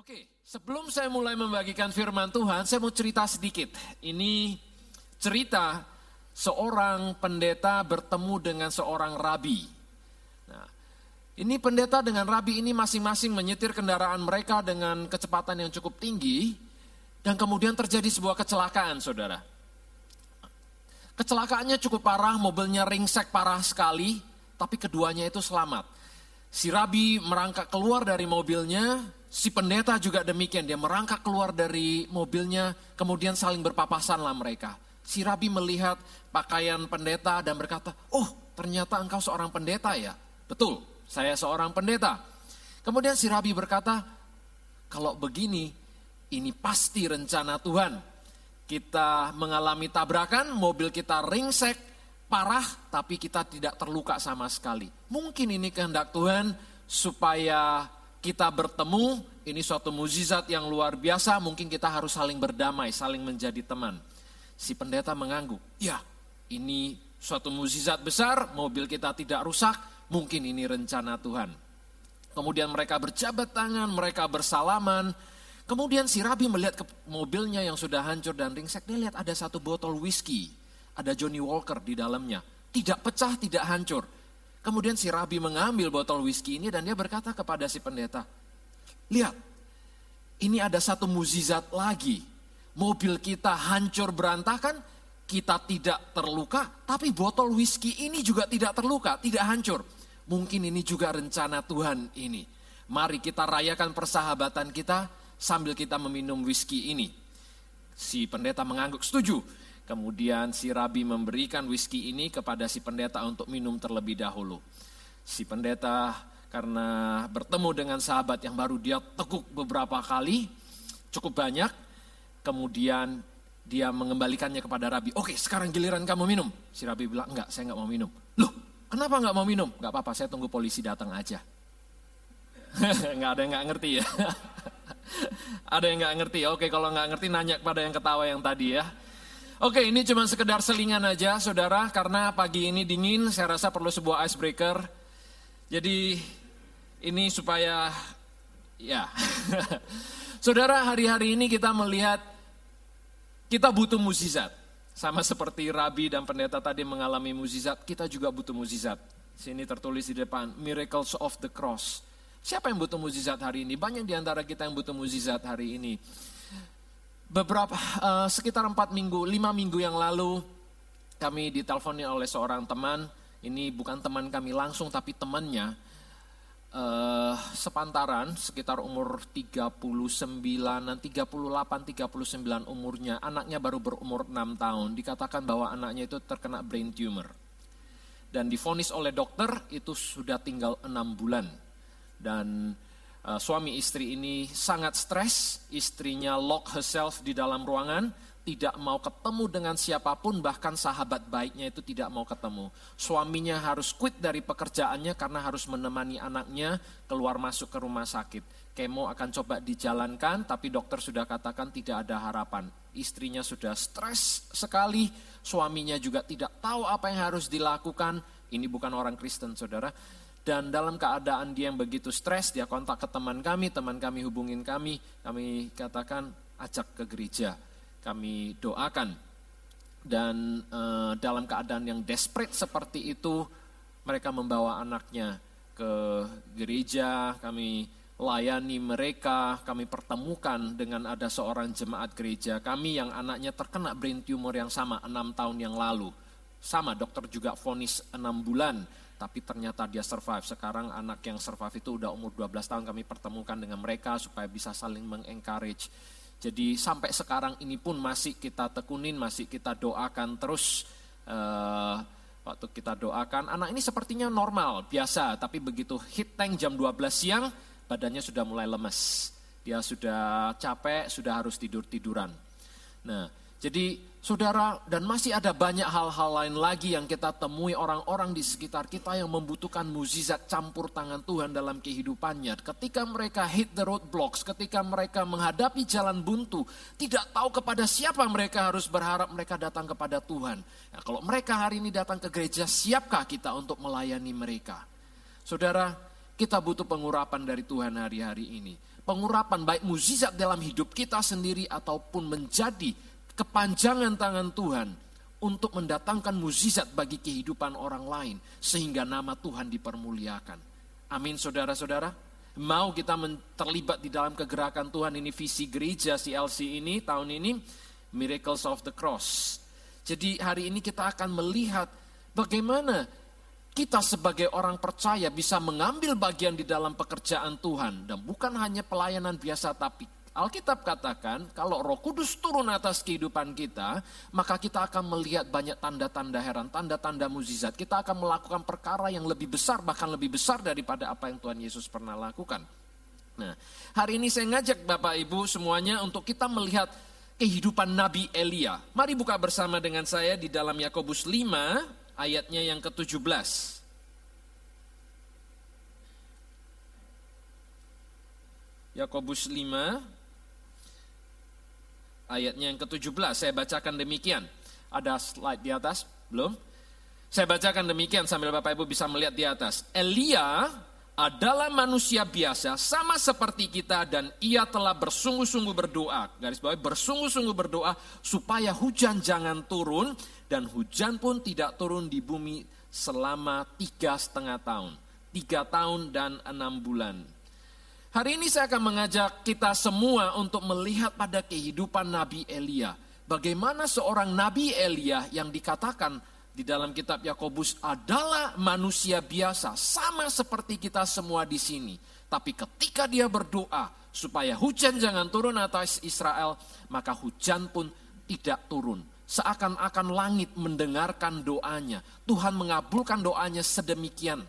Oke, sebelum saya mulai membagikan firman Tuhan, saya mau cerita sedikit. Ini cerita seorang pendeta bertemu dengan seorang rabi. Nah, ini pendeta dengan rabi ini masing-masing menyetir kendaraan mereka dengan kecepatan yang cukup tinggi, dan kemudian terjadi sebuah kecelakaan, saudara. Kecelakaannya cukup parah, mobilnya ringsek parah sekali, tapi keduanya itu selamat. Si rabi merangkak keluar dari mobilnya, Si pendeta juga demikian, dia merangkak keluar dari mobilnya, kemudian saling berpapasan lah mereka. Si rabi melihat pakaian pendeta dan berkata, oh ternyata engkau seorang pendeta ya. Betul, saya seorang pendeta. Kemudian si rabi berkata, kalau begini, ini pasti rencana Tuhan. Kita mengalami tabrakan, mobil kita ringsek, parah, tapi kita tidak terluka sama sekali. Mungkin ini kehendak Tuhan supaya kita bertemu, ini suatu mukjizat yang luar biasa, mungkin kita harus saling berdamai, saling menjadi teman. Si pendeta mengangguk, ya ini suatu mukjizat besar, mobil kita tidak rusak, mungkin ini rencana Tuhan. Kemudian mereka berjabat tangan, mereka bersalaman. Kemudian si Rabi melihat ke mobilnya yang sudah hancur dan ringsek, dia lihat ada satu botol whisky, ada Johnny Walker di dalamnya. Tidak pecah, tidak hancur. Kemudian si rabi mengambil botol whisky ini dan dia berkata kepada si pendeta, lihat, ini ada satu muzizat lagi. Mobil kita hancur berantakan, kita tidak terluka, tapi botol whisky ini juga tidak terluka, tidak hancur. Mungkin ini juga rencana Tuhan ini. Mari kita rayakan persahabatan kita sambil kita meminum whisky ini. Si pendeta mengangguk setuju. Kemudian si rabi memberikan whisky ini kepada si pendeta untuk minum terlebih dahulu. Si pendeta karena bertemu dengan sahabat yang baru dia teguk beberapa kali, cukup banyak. Kemudian dia mengembalikannya kepada rabi. Oke sekarang giliran kamu minum. Si rabi bilang enggak saya enggak mau minum. Loh kenapa enggak mau minum? Enggak apa-apa saya tunggu polisi datang aja. Enggak ada yang enggak ngerti ya. ada yang enggak ngerti. Oke kalau enggak ngerti nanya kepada yang ketawa yang tadi ya. Oke, ini cuma sekedar selingan aja, saudara, karena pagi ini dingin, saya rasa perlu sebuah icebreaker. Jadi ini supaya, ya, saudara, hari-hari ini kita melihat kita butuh mukjizat, sama seperti Rabi dan pendeta tadi mengalami mukjizat, kita juga butuh mukjizat. Sini tertulis di depan, miracles of the cross. Siapa yang butuh mukjizat hari ini? Banyak di antara kita yang butuh mukjizat hari ini beberapa uh, sekitar empat minggu, lima minggu yang lalu kami diteleponi oleh seorang teman. Ini bukan teman kami langsung, tapi temannya uh, sepantaran sekitar umur 39-an, 38, 39 umurnya. Anaknya baru berumur 6 tahun. Dikatakan bahwa anaknya itu terkena brain tumor. Dan difonis oleh dokter itu sudah tinggal 6 bulan. Dan Uh, suami istri ini sangat stres, istrinya lock herself di dalam ruangan, tidak mau ketemu dengan siapa pun, bahkan sahabat baiknya itu tidak mau ketemu. Suaminya harus quit dari pekerjaannya karena harus menemani anaknya keluar masuk ke rumah sakit. Kemo akan coba dijalankan, tapi dokter sudah katakan tidak ada harapan. Istrinya sudah stres sekali, suaminya juga tidak tahu apa yang harus dilakukan. Ini bukan orang Kristen, saudara dan dalam keadaan dia yang begitu stres, dia kontak ke teman kami, teman kami hubungin kami, kami katakan ajak ke gereja, kami doakan. Dan e, dalam keadaan yang desperate seperti itu, mereka membawa anaknya ke gereja, kami layani mereka, kami pertemukan dengan ada seorang jemaat gereja kami yang anaknya terkena brain tumor yang sama enam tahun yang lalu. Sama dokter juga vonis enam bulan tapi ternyata dia survive. Sekarang anak yang survive itu udah umur 12 tahun kami pertemukan dengan mereka supaya bisa saling mengencourage. Jadi sampai sekarang ini pun masih kita tekunin, masih kita doakan terus. Uh, waktu kita doakan, anak ini sepertinya normal, biasa. Tapi begitu hit tank jam 12 siang, badannya sudah mulai lemes. Dia sudah capek, sudah harus tidur-tiduran. Nah, jadi saudara dan masih ada banyak hal-hal lain lagi yang kita temui orang-orang di sekitar kita yang membutuhkan mukjizat campur tangan Tuhan dalam kehidupannya. Ketika mereka hit the roadblocks, ketika mereka menghadapi jalan buntu, tidak tahu kepada siapa mereka harus berharap mereka datang kepada Tuhan. Nah, kalau mereka hari ini datang ke gereja, siapkah kita untuk melayani mereka? Saudara, kita butuh pengurapan dari Tuhan hari-hari ini. Pengurapan baik mukjizat dalam hidup kita sendiri ataupun menjadi kepanjangan tangan Tuhan untuk mendatangkan mukjizat bagi kehidupan orang lain sehingga nama Tuhan dipermuliakan. Amin saudara-saudara. Mau kita terlibat di dalam kegerakan Tuhan ini visi gereja CLC ini tahun ini Miracles of the Cross. Jadi hari ini kita akan melihat bagaimana kita sebagai orang percaya bisa mengambil bagian di dalam pekerjaan Tuhan dan bukan hanya pelayanan biasa tapi Alkitab katakan kalau Roh Kudus turun atas kehidupan kita, maka kita akan melihat banyak tanda-tanda heran, tanda-tanda mukjizat. Kita akan melakukan perkara yang lebih besar bahkan lebih besar daripada apa yang Tuhan Yesus pernah lakukan. Nah, hari ini saya ngajak Bapak Ibu semuanya untuk kita melihat kehidupan Nabi Elia. Mari buka bersama dengan saya di dalam Yakobus 5 ayatnya yang ke-17. Yakobus 5 ayatnya yang ke-17 saya bacakan demikian. Ada slide di atas? Belum? Saya bacakan demikian sambil Bapak Ibu bisa melihat di atas. Elia adalah manusia biasa sama seperti kita dan ia telah bersungguh-sungguh berdoa. Garis bawah bersungguh-sungguh berdoa supaya hujan jangan turun dan hujan pun tidak turun di bumi selama tiga setengah tahun. Tiga tahun dan enam bulan. Hari ini saya akan mengajak kita semua untuk melihat pada kehidupan Nabi Elia. Bagaimana seorang Nabi Elia yang dikatakan di dalam kitab Yakobus adalah manusia biasa, sama seperti kita semua di sini. Tapi ketika dia berdoa supaya hujan jangan turun atas Israel, maka hujan pun tidak turun. Seakan-akan langit mendengarkan doanya. Tuhan mengabulkan doanya sedemikian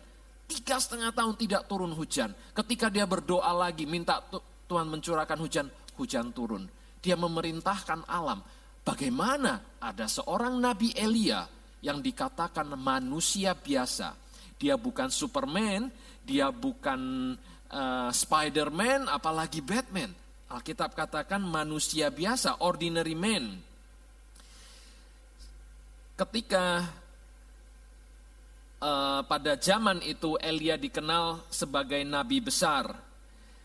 Tiga setengah tahun tidak turun hujan. Ketika dia berdoa lagi, minta Tuhan mencurahkan hujan, hujan turun. Dia memerintahkan alam. Bagaimana ada seorang Nabi Elia yang dikatakan manusia biasa. Dia bukan Superman, dia bukan uh, Spider-Man, apalagi Batman. Alkitab katakan manusia biasa, ordinary man. Ketika uh, pada zaman itu Elia dikenal sebagai nabi besar.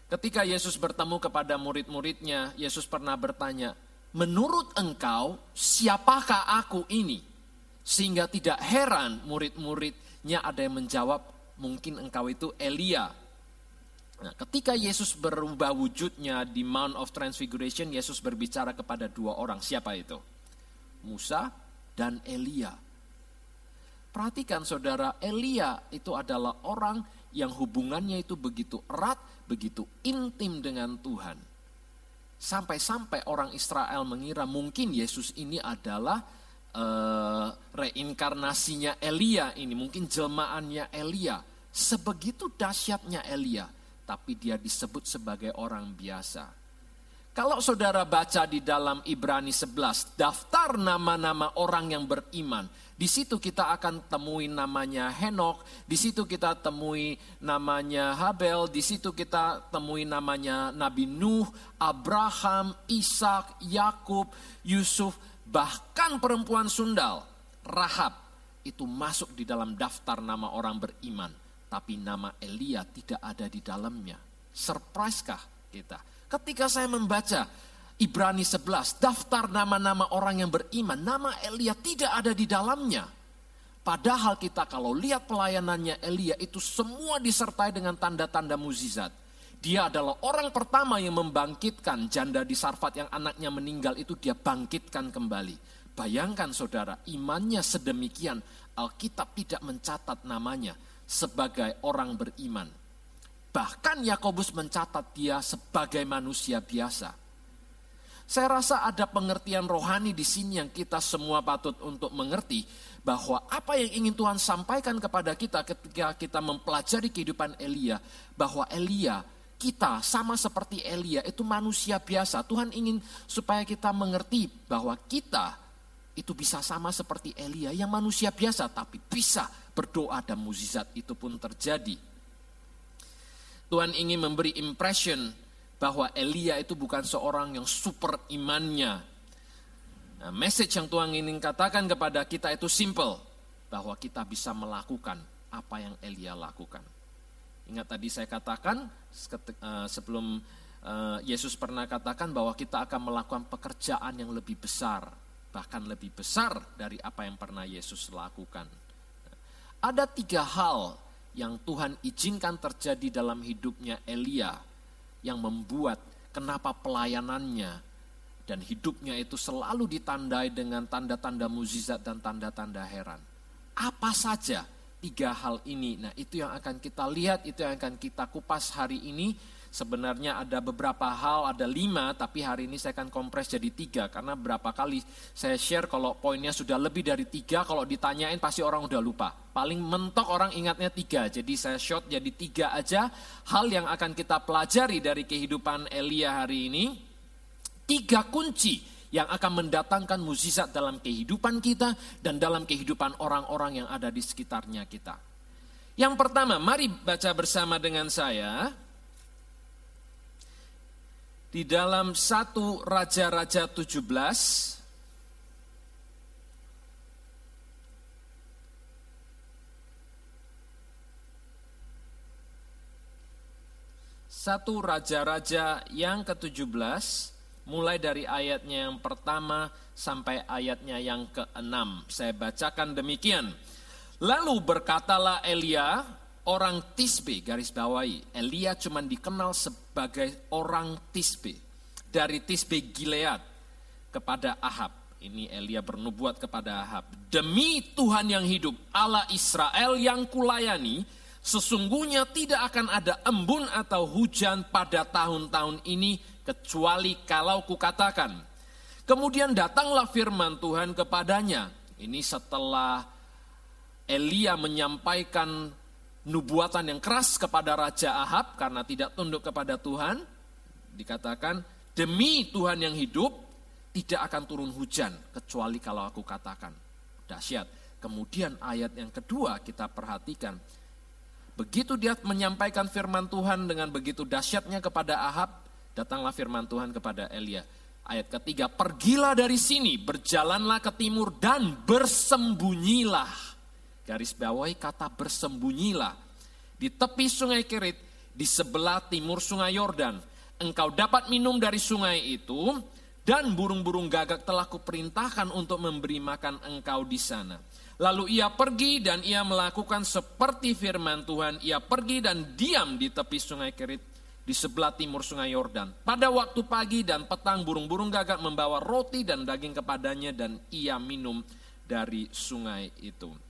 Ketika Yesus bertemu kepada murid-muridnya, Yesus pernah bertanya, "Menurut engkau, siapakah aku ini?" Sehingga tidak heran murid-muridnya ada yang menjawab, "Mungkin engkau itu Elia." Nah, ketika Yesus berubah wujudnya di Mount of Transfiguration, Yesus berbicara kepada dua orang. Siapa itu? Musa dan Elia. Perhatikan saudara, Elia itu adalah orang yang hubungannya itu begitu erat, begitu intim dengan Tuhan. Sampai-sampai orang Israel mengira mungkin Yesus ini adalah uh, reinkarnasinya Elia ini, mungkin jelmaannya Elia. Sebegitu dahsyatnya Elia, tapi dia disebut sebagai orang biasa. Kalau saudara baca di dalam Ibrani 11, daftar nama-nama orang yang beriman, di situ kita akan temui namanya Henok, di situ kita temui namanya Habel, di situ kita temui namanya Nabi Nuh, Abraham, Ishak, Yakub, Yusuf, bahkan perempuan sundal, Rahab itu masuk di dalam daftar nama orang beriman, tapi nama Elia tidak ada di dalamnya. Surprise kah kita? Ketika saya membaca Ibrani 11, daftar nama-nama orang yang beriman, nama Elia tidak ada di dalamnya. Padahal kita kalau lihat pelayanannya Elia itu semua disertai dengan tanda-tanda mukjizat. Dia adalah orang pertama yang membangkitkan janda di Sarfat yang anaknya meninggal itu dia bangkitkan kembali. Bayangkan saudara, imannya sedemikian, Alkitab tidak mencatat namanya sebagai orang beriman. Bahkan Yakobus mencatat dia sebagai manusia biasa. Saya rasa ada pengertian rohani di sini yang kita semua patut untuk mengerti bahwa apa yang ingin Tuhan sampaikan kepada kita ketika kita mempelajari kehidupan Elia, bahwa Elia kita sama seperti Elia itu manusia biasa. Tuhan ingin supaya kita mengerti bahwa kita itu bisa sama seperti Elia yang manusia biasa tapi bisa berdoa dan mukjizat itu pun terjadi. Tuhan ingin memberi impression bahwa Elia itu bukan seorang yang super imannya. Nah, message yang Tuhan ingin katakan kepada kita itu simple, bahwa kita bisa melakukan apa yang Elia lakukan. Ingat tadi saya katakan eh, sebelum eh, Yesus pernah katakan bahwa kita akan melakukan pekerjaan yang lebih besar, bahkan lebih besar dari apa yang pernah Yesus lakukan. Ada tiga hal yang Tuhan izinkan terjadi dalam hidupnya Elia yang membuat kenapa pelayanannya dan hidupnya itu selalu ditandai dengan tanda-tanda mukjizat dan tanda-tanda heran. Apa saja tiga hal ini? Nah, itu yang akan kita lihat, itu yang akan kita kupas hari ini. Sebenarnya ada beberapa hal, ada lima, tapi hari ini saya akan kompres jadi tiga. Karena berapa kali saya share kalau poinnya sudah lebih dari tiga, kalau ditanyain pasti orang udah lupa. Paling mentok orang ingatnya tiga, jadi saya short jadi tiga aja. Hal yang akan kita pelajari dari kehidupan Elia hari ini, Tiga kunci yang akan mendatangkan mukjizat dalam kehidupan kita dan dalam kehidupan orang-orang yang ada di sekitarnya kita. Yang pertama, mari baca bersama dengan saya. Di dalam satu Raja-Raja 17, Satu Raja-Raja yang ke-17 mulai dari ayatnya yang pertama sampai ayatnya yang keenam. Saya bacakan demikian. Lalu berkatalah Elia, orang Tisbe, garis bawahi. Elia cuma dikenal sebagai orang Tisbe. Dari Tisbe Gilead kepada Ahab. Ini Elia bernubuat kepada Ahab. Demi Tuhan yang hidup, Allah Israel yang kulayani, sesungguhnya tidak akan ada embun atau hujan pada tahun-tahun ini kecuali kalau kukatakan. Kemudian datanglah firman Tuhan kepadanya. Ini setelah Elia menyampaikan nubuatan yang keras kepada Raja Ahab karena tidak tunduk kepada Tuhan. Dikatakan, demi Tuhan yang hidup, tidak akan turun hujan kecuali kalau aku katakan. Dahsyat. Kemudian ayat yang kedua kita perhatikan. Begitu dia menyampaikan firman Tuhan dengan begitu dahsyatnya kepada Ahab, Datanglah firman Tuhan kepada Elia. Ayat ketiga, pergilah dari sini, berjalanlah ke timur dan bersembunyilah. Garis bawahi kata bersembunyilah. Di tepi sungai Kerit, di sebelah timur sungai Yordan. Engkau dapat minum dari sungai itu, dan burung-burung gagak telah kuperintahkan untuk memberi makan engkau di sana. Lalu ia pergi dan ia melakukan seperti firman Tuhan. Ia pergi dan diam di tepi sungai Kerit di sebelah timur sungai Yordan. Pada waktu pagi dan petang burung-burung gagak membawa roti dan daging kepadanya dan ia minum dari sungai itu.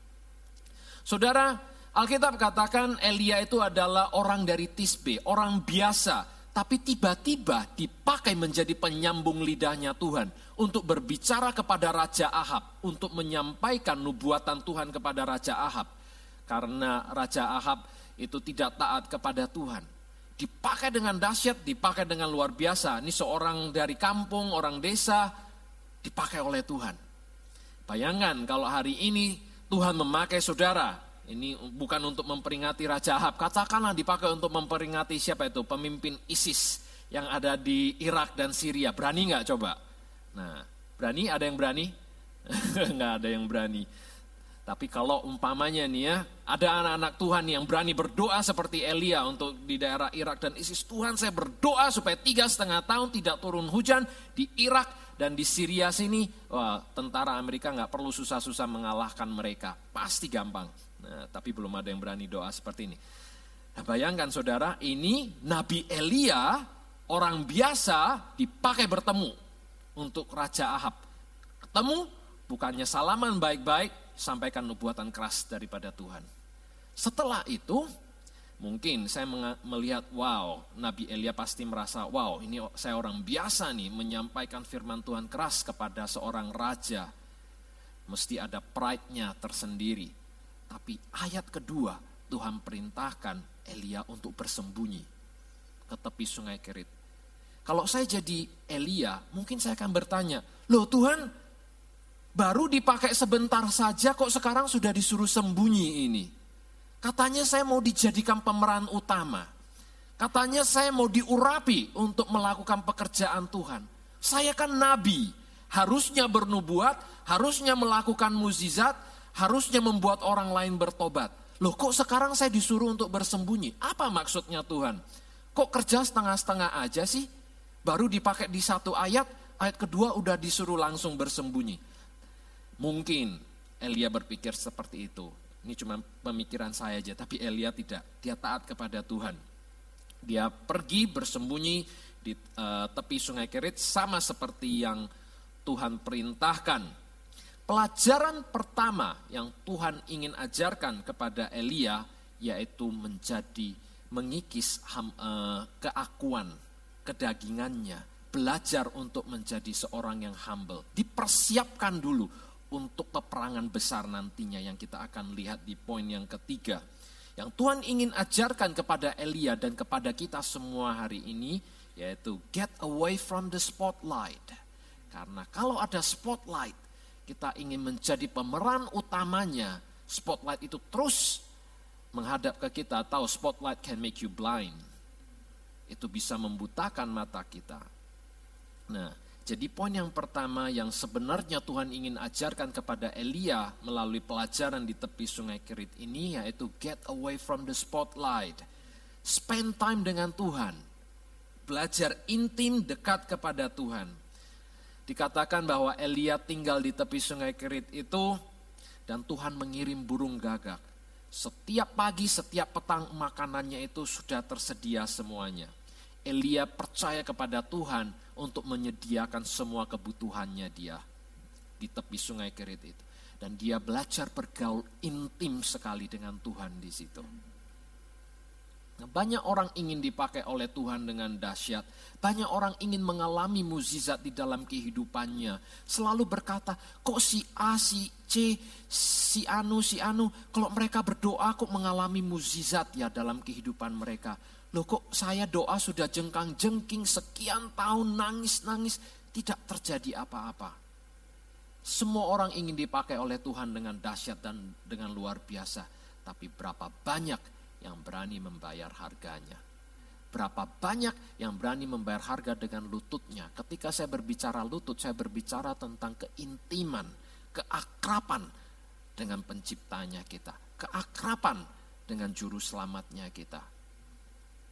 Saudara, Alkitab katakan Elia itu adalah orang dari Tisbe, orang biasa, tapi tiba-tiba dipakai menjadi penyambung lidahnya Tuhan untuk berbicara kepada Raja Ahab, untuk menyampaikan nubuatan Tuhan kepada Raja Ahab. Karena Raja Ahab itu tidak taat kepada Tuhan dipakai dengan dahsyat, dipakai dengan luar biasa. Ini seorang dari kampung, orang desa, dipakai oleh Tuhan. Bayangkan kalau hari ini Tuhan memakai saudara, ini bukan untuk memperingati Raja Ahab, katakanlah dipakai untuk memperingati siapa itu, pemimpin ISIS yang ada di Irak dan Syria. Berani nggak coba? Nah, berani? Ada yang berani? nggak ada yang berani. Tapi kalau umpamanya nih ya, ada anak-anak Tuhan yang berani berdoa seperti Elia untuk di daerah Irak dan ISIS. Tuhan saya berdoa supaya tiga setengah tahun tidak turun hujan di Irak dan di Syria sini. Wah tentara Amerika nggak perlu susah-susah mengalahkan mereka. Pasti gampang. Nah, tapi belum ada yang berani doa seperti ini. Nah, bayangkan saudara, ini Nabi Elia orang biasa dipakai bertemu untuk Raja Ahab. Ketemu, bukannya salaman baik-baik, sampaikan nubuatan keras daripada Tuhan. Setelah itu, mungkin saya melihat, wow, Nabi Elia pasti merasa, wow, ini saya orang biasa nih menyampaikan firman Tuhan keras kepada seorang raja. Mesti ada pride-nya tersendiri. Tapi ayat kedua, Tuhan perintahkan Elia untuk bersembunyi ke tepi sungai Kerit. Kalau saya jadi Elia, mungkin saya akan bertanya, loh Tuhan, Baru dipakai sebentar saja kok sekarang sudah disuruh sembunyi ini. Katanya saya mau dijadikan pemeran utama. Katanya saya mau diurapi untuk melakukan pekerjaan Tuhan. Saya kan nabi, harusnya bernubuat, harusnya melakukan mukjizat, harusnya membuat orang lain bertobat. Loh kok sekarang saya disuruh untuk bersembunyi? Apa maksudnya Tuhan? Kok kerja setengah-setengah aja sih? Baru dipakai di satu ayat, ayat kedua udah disuruh langsung bersembunyi. Mungkin Elia berpikir seperti itu. Ini cuma pemikiran saya aja, tapi Elia tidak. Dia taat kepada Tuhan. Dia pergi bersembunyi di uh, tepi sungai Kerit sama seperti yang Tuhan perintahkan. Pelajaran pertama yang Tuhan ingin ajarkan kepada Elia yaitu menjadi mengikis ham, uh, keakuan, kedagingannya, belajar untuk menjadi seorang yang humble. Dipersiapkan dulu untuk peperangan besar nantinya yang kita akan lihat di poin yang ketiga. Yang Tuhan ingin ajarkan kepada Elia dan kepada kita semua hari ini yaitu get away from the spotlight. Karena kalau ada spotlight, kita ingin menjadi pemeran utamanya, spotlight itu terus menghadap ke kita, tahu spotlight can make you blind. Itu bisa membutakan mata kita. Nah, jadi poin yang pertama yang sebenarnya Tuhan ingin ajarkan kepada Elia melalui pelajaran di tepi sungai Kerit ini yaitu get away from the spotlight. Spend time dengan Tuhan belajar intim dekat kepada Tuhan. Dikatakan bahwa Elia tinggal di tepi sungai Kerit itu dan Tuhan mengirim burung gagak. Setiap pagi, setiap petang makanannya itu sudah tersedia semuanya. Elia percaya kepada Tuhan untuk menyediakan semua kebutuhannya dia di tepi sungai Kerit itu. Dan dia belajar bergaul intim sekali dengan Tuhan di situ. Nah, banyak orang ingin dipakai oleh Tuhan dengan dahsyat. Banyak orang ingin mengalami mukjizat di dalam kehidupannya. Selalu berkata, kok si A, si C, si Anu, si Anu, kalau mereka berdoa kok mengalami mukjizat ya dalam kehidupan mereka. Loh kok saya doa sudah jengkang-jengking sekian tahun nangis-nangis, tidak terjadi apa-apa. Semua orang ingin dipakai oleh Tuhan dengan dahsyat dan dengan luar biasa. Tapi berapa banyak yang berani membayar harganya. Berapa banyak yang berani membayar harga dengan lututnya. Ketika saya berbicara lutut, saya berbicara tentang keintiman, keakrapan dengan penciptanya kita. Keakrapan dengan juru selamatnya kita.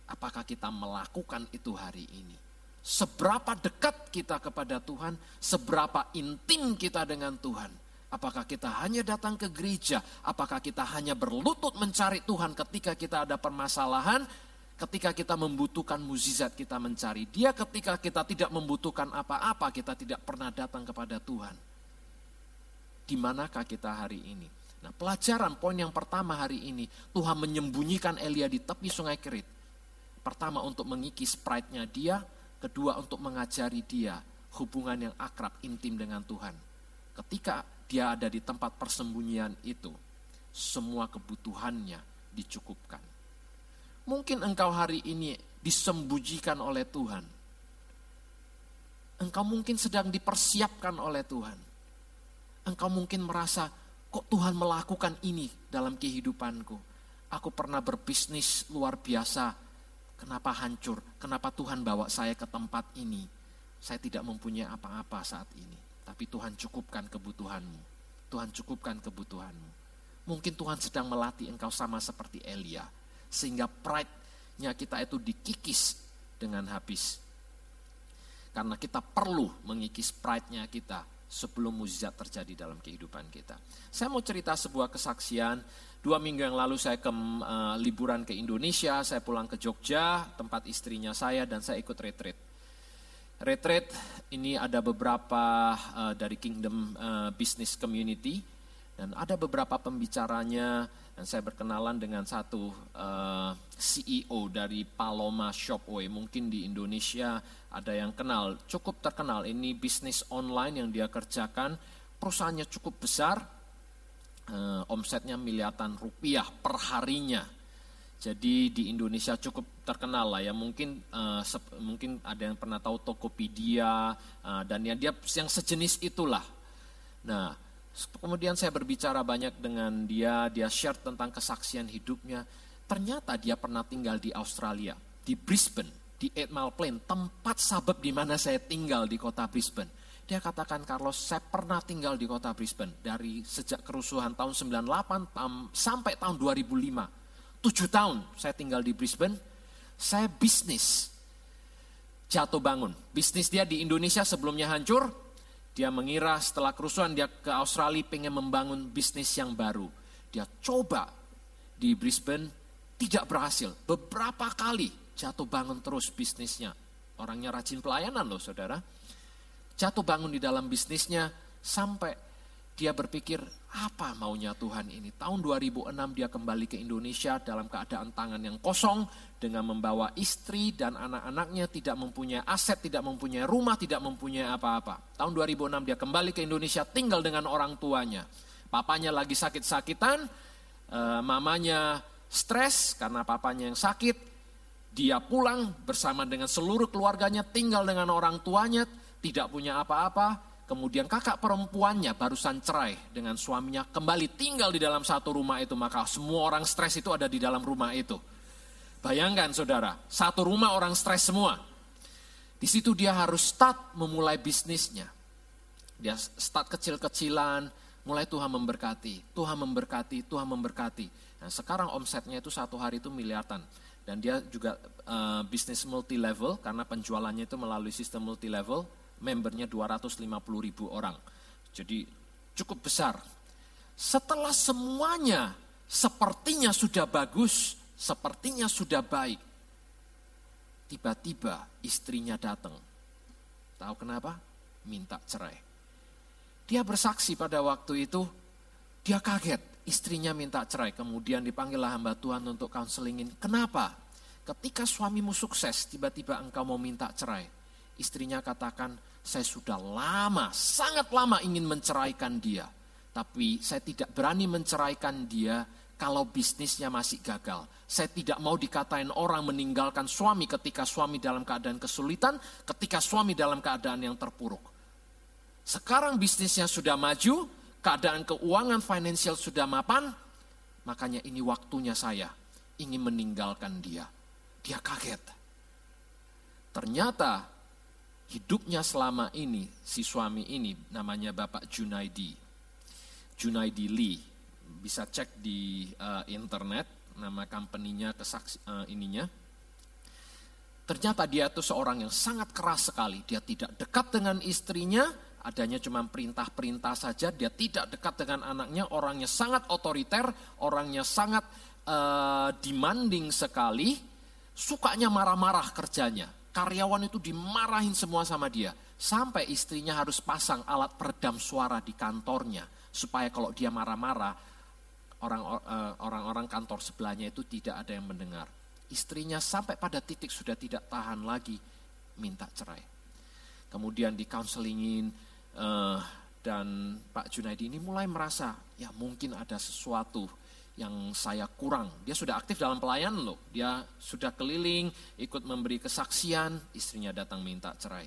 Apakah kita melakukan itu hari ini? Seberapa dekat kita kepada Tuhan, seberapa intim kita dengan Tuhan Apakah kita hanya datang ke gereja? Apakah kita hanya berlutut mencari Tuhan ketika kita ada permasalahan? Ketika kita membutuhkan mukjizat kita mencari dia, ketika kita tidak membutuhkan apa-apa, kita tidak pernah datang kepada Tuhan. Di manakah kita hari ini? Nah, pelajaran poin yang pertama hari ini, Tuhan menyembunyikan Elia di tepi sungai Kerit. Pertama untuk mengikis pride-nya dia, kedua untuk mengajari dia hubungan yang akrab, intim dengan Tuhan. Ketika dia ada di tempat persembunyian itu, semua kebutuhannya dicukupkan. Mungkin engkau hari ini disembunyikan oleh Tuhan. Engkau mungkin sedang dipersiapkan oleh Tuhan. Engkau mungkin merasa, kok Tuhan melakukan ini dalam kehidupanku. Aku pernah berbisnis luar biasa, kenapa hancur? Kenapa Tuhan bawa saya ke tempat ini? Saya tidak mempunyai apa-apa saat ini tapi Tuhan cukupkan kebutuhanmu. Tuhan cukupkan kebutuhanmu. Mungkin Tuhan sedang melatih engkau sama seperti Elia, sehingga pride-nya kita itu dikikis dengan habis. Karena kita perlu mengikis pride-nya kita sebelum mujizat terjadi dalam kehidupan kita. Saya mau cerita sebuah kesaksian. Dua minggu yang lalu saya ke uh, liburan ke Indonesia, saya pulang ke Jogja, tempat istrinya saya, dan saya ikut retreat. Retreat ini ada beberapa uh, dari Kingdom uh, Business Community dan ada beberapa pembicaranya dan saya berkenalan dengan satu uh, eh, CEO dari Paloma Shopway. Mungkin di Indonesia ada yang kenal, cukup terkenal. Ini bisnis online yang dia kerjakan, perusahaannya cukup besar, uh, omsetnya miliaran rupiah per harinya. Jadi di Indonesia cukup terkenal lah ya. Mungkin uh, mungkin ada yang pernah tahu Tokopedia uh, dan ya dia yang sejenis itulah. Nah, kemudian saya berbicara banyak dengan dia, dia share tentang kesaksian hidupnya. Ternyata dia pernah tinggal di Australia, di Brisbane, di Eight Mile Plain, tempat sabab di mana saya tinggal di kota Brisbane. Dia katakan, Carlos, saya pernah tinggal di kota Brisbane dari sejak kerusuhan tahun 98 tam, sampai tahun 2005. Tujuh tahun saya tinggal di Brisbane. Saya bisnis jatuh bangun. Bisnis dia di Indonesia sebelumnya hancur. Dia mengira setelah kerusuhan dia ke Australia pengen membangun bisnis yang baru. Dia coba di Brisbane tidak berhasil. Beberapa kali jatuh bangun terus bisnisnya. Orangnya rajin pelayanan loh saudara jatuh bangun di dalam bisnisnya sampai dia berpikir apa maunya Tuhan ini. Tahun 2006 dia kembali ke Indonesia dalam keadaan tangan yang kosong dengan membawa istri dan anak-anaknya tidak mempunyai aset, tidak mempunyai rumah, tidak mempunyai apa-apa. Tahun 2006 dia kembali ke Indonesia tinggal dengan orang tuanya. Papanya lagi sakit-sakitan, eh, mamanya stres karena papanya yang sakit. Dia pulang bersama dengan seluruh keluarganya tinggal dengan orang tuanya tidak punya apa-apa, kemudian kakak perempuannya barusan cerai dengan suaminya, kembali tinggal di dalam satu rumah itu, maka semua orang stres itu ada di dalam rumah itu. Bayangkan saudara, satu rumah orang stres semua. Di situ dia harus start memulai bisnisnya. Dia start kecil-kecilan, mulai Tuhan memberkati, Tuhan memberkati, Tuhan memberkati. Nah, sekarang omsetnya itu satu hari itu miliaran. Dan dia juga uh, bisnis multi level karena penjualannya itu melalui sistem multi level membernya 250 ribu orang. Jadi cukup besar. Setelah semuanya sepertinya sudah bagus, sepertinya sudah baik. Tiba-tiba istrinya datang. Tahu kenapa? Minta cerai. Dia bersaksi pada waktu itu, dia kaget. Istrinya minta cerai, kemudian dipanggillah hamba Tuhan untuk counselingin. Kenapa? Ketika suamimu sukses, tiba-tiba engkau mau minta cerai Istrinya katakan, saya sudah lama, sangat lama ingin menceraikan dia. Tapi saya tidak berani menceraikan dia kalau bisnisnya masih gagal. Saya tidak mau dikatain orang meninggalkan suami ketika suami dalam keadaan kesulitan, ketika suami dalam keadaan yang terpuruk. Sekarang bisnisnya sudah maju, keadaan keuangan finansial sudah mapan, makanya ini waktunya saya ingin meninggalkan dia. Dia kaget. Ternyata hidupnya selama ini, si suami ini namanya Bapak Junaidi. Junaidi Lee, bisa cek di uh, internet, nama company-nya, kesaksi, uh, ininya. Ternyata dia itu seorang yang sangat keras sekali. Dia tidak dekat dengan istrinya, adanya cuma perintah-perintah saja. Dia tidak dekat dengan anaknya, orangnya sangat otoriter, orangnya sangat uh, demanding sekali. Sukanya marah-marah kerjanya karyawan itu dimarahin semua sama dia. Sampai istrinya harus pasang alat peredam suara di kantornya. Supaya kalau dia marah-marah, orang-orang kantor sebelahnya itu tidak ada yang mendengar. Istrinya sampai pada titik sudah tidak tahan lagi, minta cerai. Kemudian di counselingin, uh, dan Pak Junaidi ini mulai merasa, ya mungkin ada sesuatu yang saya kurang. Dia sudah aktif dalam pelayanan loh. Dia sudah keliling, ikut memberi kesaksian, istrinya datang minta cerai.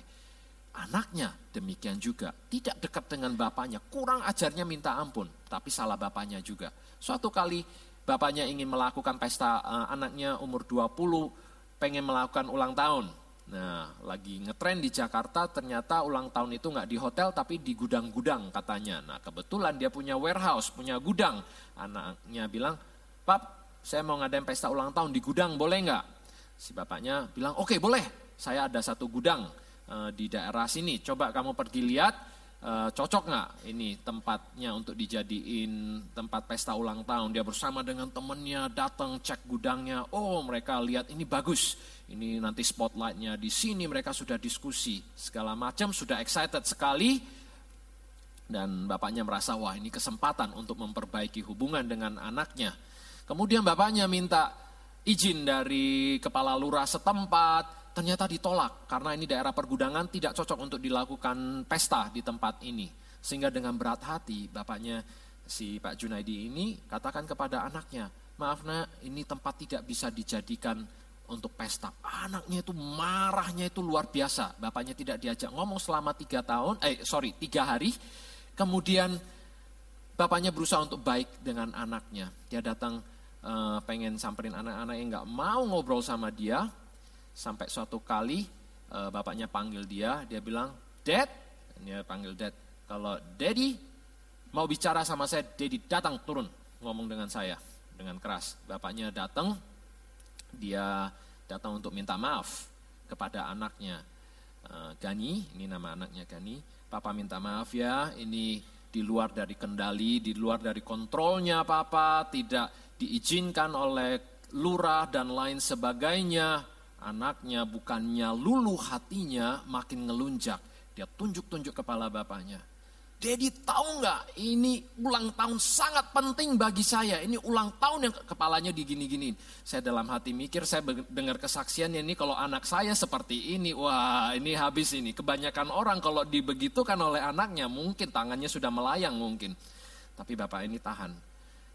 Anaknya demikian juga, tidak dekat dengan bapaknya, kurang ajarnya minta ampun, tapi salah bapaknya juga. Suatu kali bapaknya ingin melakukan pesta uh, anaknya umur 20, pengen melakukan ulang tahun. Nah, lagi ngetren di Jakarta, ternyata ulang tahun itu nggak di hotel tapi di gudang-gudang katanya. Nah, kebetulan dia punya warehouse, punya gudang. Anaknya bilang, Pap, saya mau ngadain pesta ulang tahun di gudang, boleh nggak? Si bapaknya bilang, oke okay, boleh, saya ada satu gudang uh, di daerah sini, coba kamu pergi lihat, uh, cocok nggak ini tempatnya untuk dijadiin tempat pesta ulang tahun. Dia bersama dengan temennya datang cek gudangnya, oh mereka lihat ini bagus, ini nanti spotlightnya di sini mereka sudah diskusi. Segala macam sudah excited sekali. Dan bapaknya merasa wah ini kesempatan untuk memperbaiki hubungan dengan anaknya. Kemudian bapaknya minta izin dari kepala lurah setempat, ternyata ditolak karena ini daerah pergudangan tidak cocok untuk dilakukan pesta di tempat ini. Sehingga dengan berat hati bapaknya si Pak Junaidi ini katakan kepada anaknya, maaf nak ini tempat tidak bisa dijadikan untuk pesta. Anaknya itu marahnya itu luar biasa. Bapaknya tidak diajak ngomong selama tiga tahun, eh sorry tiga hari. Kemudian bapaknya berusaha untuk baik dengan anaknya. Dia datang uh, pengen samperin anak-anak yang nggak mau ngobrol sama dia. Sampai suatu kali uh, bapaknya panggil dia, dia bilang, Dad, Dia panggil dad. Kalau daddy mau bicara sama saya, daddy datang turun ngomong dengan saya dengan keras. Bapaknya datang, dia datang untuk minta maaf kepada anaknya. Uh, Gani, ini nama anaknya Gani. Papa minta maaf ya, ini di luar dari kendali, di luar dari kontrolnya Papa, tidak diizinkan oleh lurah dan lain sebagainya. Anaknya bukannya luluh hatinya, makin ngelunjak. Dia tunjuk-tunjuk kepala bapaknya. Dedi tahu nggak ini ulang tahun sangat penting bagi saya. Ini ulang tahun yang kepalanya digini-giniin. Saya dalam hati mikir, saya dengar kesaksiannya ini kalau anak saya seperti ini, wah ini habis ini. Kebanyakan orang kalau dibegitukan oleh anaknya mungkin tangannya sudah melayang mungkin. Tapi bapak ini tahan.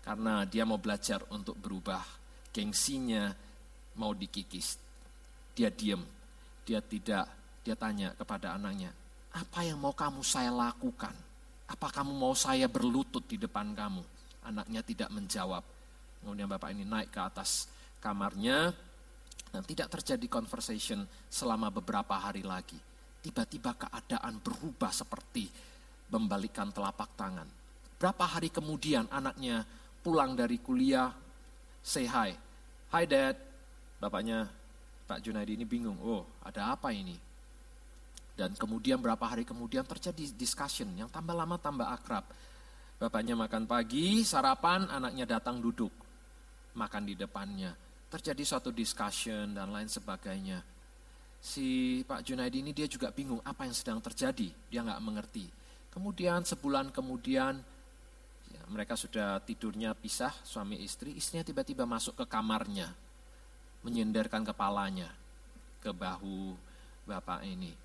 Karena dia mau belajar untuk berubah. Gengsinya mau dikikis. Dia diam. Dia tidak, dia tanya kepada anaknya, apa yang mau kamu saya lakukan? Apa kamu mau saya berlutut di depan kamu? Anaknya tidak menjawab. Kemudian bapak ini naik ke atas kamarnya dan tidak terjadi conversation selama beberapa hari lagi. Tiba-tiba keadaan berubah seperti membalikan telapak tangan. Berapa hari kemudian anaknya pulang dari kuliah, say hi. Hi dad. Bapaknya Pak Junaidi ini bingung, oh ada apa ini? Dan kemudian berapa hari kemudian terjadi discussion yang tambah lama tambah akrab. Bapaknya makan pagi, sarapan, anaknya datang duduk. Makan di depannya. Terjadi suatu discussion dan lain sebagainya. Si Pak Junaidi ini dia juga bingung apa yang sedang terjadi. Dia nggak mengerti. Kemudian sebulan kemudian ya, mereka sudah tidurnya pisah suami istri. Istrinya tiba-tiba masuk ke kamarnya. Menyenderkan kepalanya ke bahu bapak ini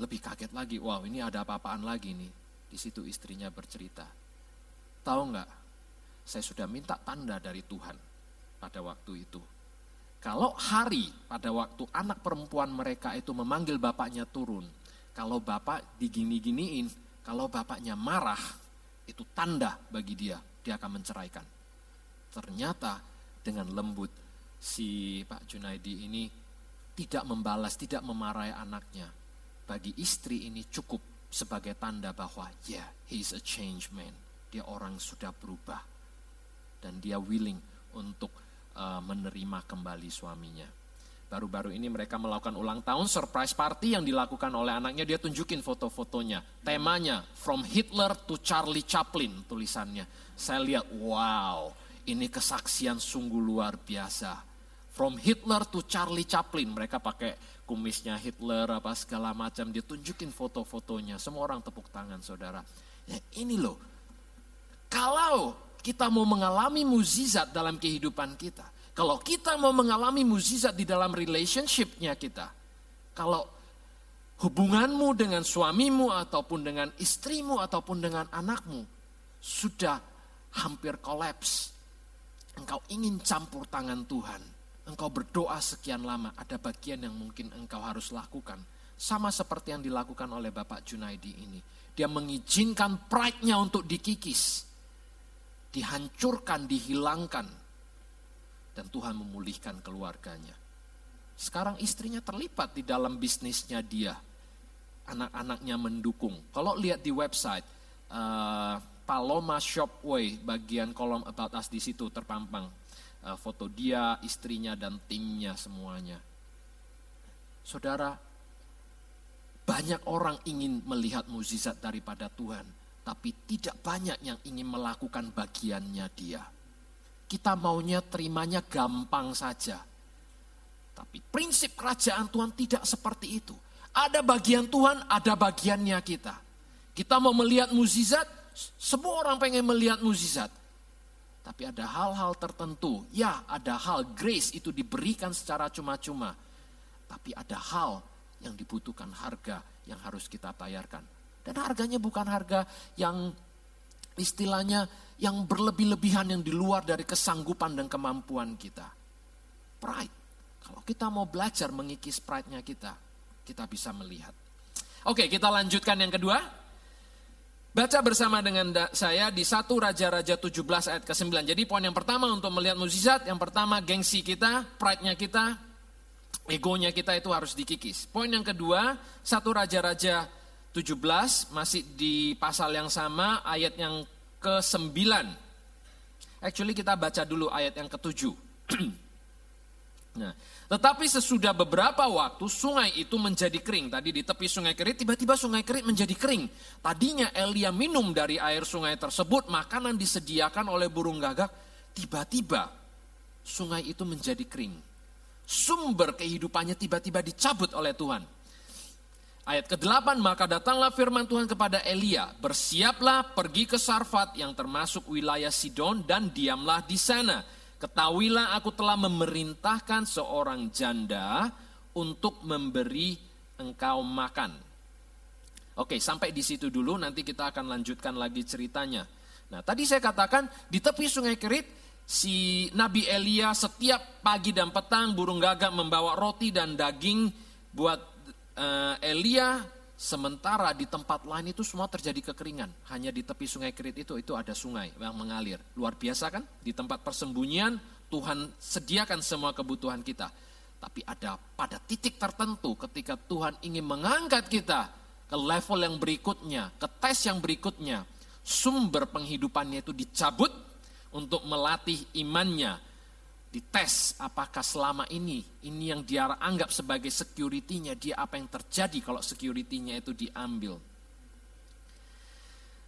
lebih kaget lagi, wow ini ada apa-apaan lagi nih. Di situ istrinya bercerita. Tahu nggak, saya sudah minta tanda dari Tuhan pada waktu itu. Kalau hari pada waktu anak perempuan mereka itu memanggil bapaknya turun, kalau bapak digini-giniin, kalau bapaknya marah, itu tanda bagi dia, dia akan menceraikan. Ternyata dengan lembut si Pak Junaidi ini tidak membalas, tidak memarahi anaknya, bagi istri ini cukup sebagai tanda bahwa ya yeah, he is a change man. Dia orang sudah berubah dan dia willing untuk uh, menerima kembali suaminya. Baru-baru ini mereka melakukan ulang tahun surprise party yang dilakukan oleh anaknya. Dia tunjukin foto-fotonya. Temanya from Hitler to Charlie Chaplin tulisannya. Saya lihat wow ini kesaksian sungguh luar biasa. From Hitler to Charlie Chaplin mereka pakai kumisnya Hitler apa segala macam. Dia tunjukin foto-fotonya. Semua orang tepuk tangan saudara. Ya ini loh. Kalau kita mau mengalami muzizat dalam kehidupan kita kalau kita mau mengalami muzizat di dalam relationshipnya kita kalau hubunganmu dengan suamimu ataupun dengan istrimu ataupun dengan anakmu sudah hampir kolaps engkau ingin campur tangan Tuhan engkau berdoa sekian lama, ada bagian yang mungkin engkau harus lakukan. Sama seperti yang dilakukan oleh Bapak Junaidi ini. Dia mengizinkan pride-nya untuk dikikis. Dihancurkan, dihilangkan. Dan Tuhan memulihkan keluarganya. Sekarang istrinya terlibat di dalam bisnisnya dia. Anak-anaknya mendukung. Kalau lihat di website, uh, Paloma Shopway, bagian kolom about us di situ terpampang foto dia, istrinya, dan timnya semuanya. Saudara, banyak orang ingin melihat mukjizat daripada Tuhan, tapi tidak banyak yang ingin melakukan bagiannya dia. Kita maunya terimanya gampang saja. Tapi prinsip kerajaan Tuhan tidak seperti itu. Ada bagian Tuhan, ada bagiannya kita. Kita mau melihat mukjizat, semua orang pengen melihat mukjizat. Tapi ada hal-hal tertentu, ya ada hal grace itu diberikan secara cuma-cuma. Tapi ada hal yang dibutuhkan harga yang harus kita bayarkan. Dan harganya bukan harga yang istilahnya yang berlebih-lebihan yang di luar dari kesanggupan dan kemampuan kita. Pride. Kalau kita mau belajar mengikis pride-nya kita, kita bisa melihat. Oke, kita lanjutkan yang kedua. Baca bersama dengan saya di satu Raja-Raja 17 ayat ke-9. Jadi poin yang pertama untuk melihat mukjizat, yang pertama gengsi kita, pride-nya kita, egonya kita itu harus dikikis. Poin yang kedua, satu Raja-Raja 17 masih di pasal yang sama ayat yang ke-9. Actually kita baca dulu ayat yang ke-7. nah, tetapi sesudah beberapa waktu sungai itu menjadi kering. Tadi di tepi sungai Kerit tiba-tiba sungai Kerit menjadi kering. Tadinya Elia minum dari air sungai tersebut, makanan disediakan oleh burung gagak. Tiba-tiba sungai itu menjadi kering. Sumber kehidupannya tiba-tiba dicabut oleh Tuhan. Ayat ke-8, maka datanglah firman Tuhan kepada Elia, bersiaplah pergi ke Sarfat yang termasuk wilayah Sidon dan diamlah di sana. Ketahuilah aku telah memerintahkan seorang janda untuk memberi engkau makan. Oke, sampai di situ dulu nanti kita akan lanjutkan lagi ceritanya. Nah, tadi saya katakan di tepi sungai Kerit si Nabi Elia setiap pagi dan petang burung gagak membawa roti dan daging buat uh, Elia sementara di tempat lain itu semua terjadi kekeringan. Hanya di tepi sungai Kerit itu itu ada sungai yang mengalir. Luar biasa kan? Di tempat persembunyian Tuhan sediakan semua kebutuhan kita. Tapi ada pada titik tertentu ketika Tuhan ingin mengangkat kita ke level yang berikutnya, ke tes yang berikutnya, sumber penghidupannya itu dicabut untuk melatih imannya, dites apakah selama ini ini yang dia anggap sebagai security-nya dia apa yang terjadi kalau security-nya itu diambil.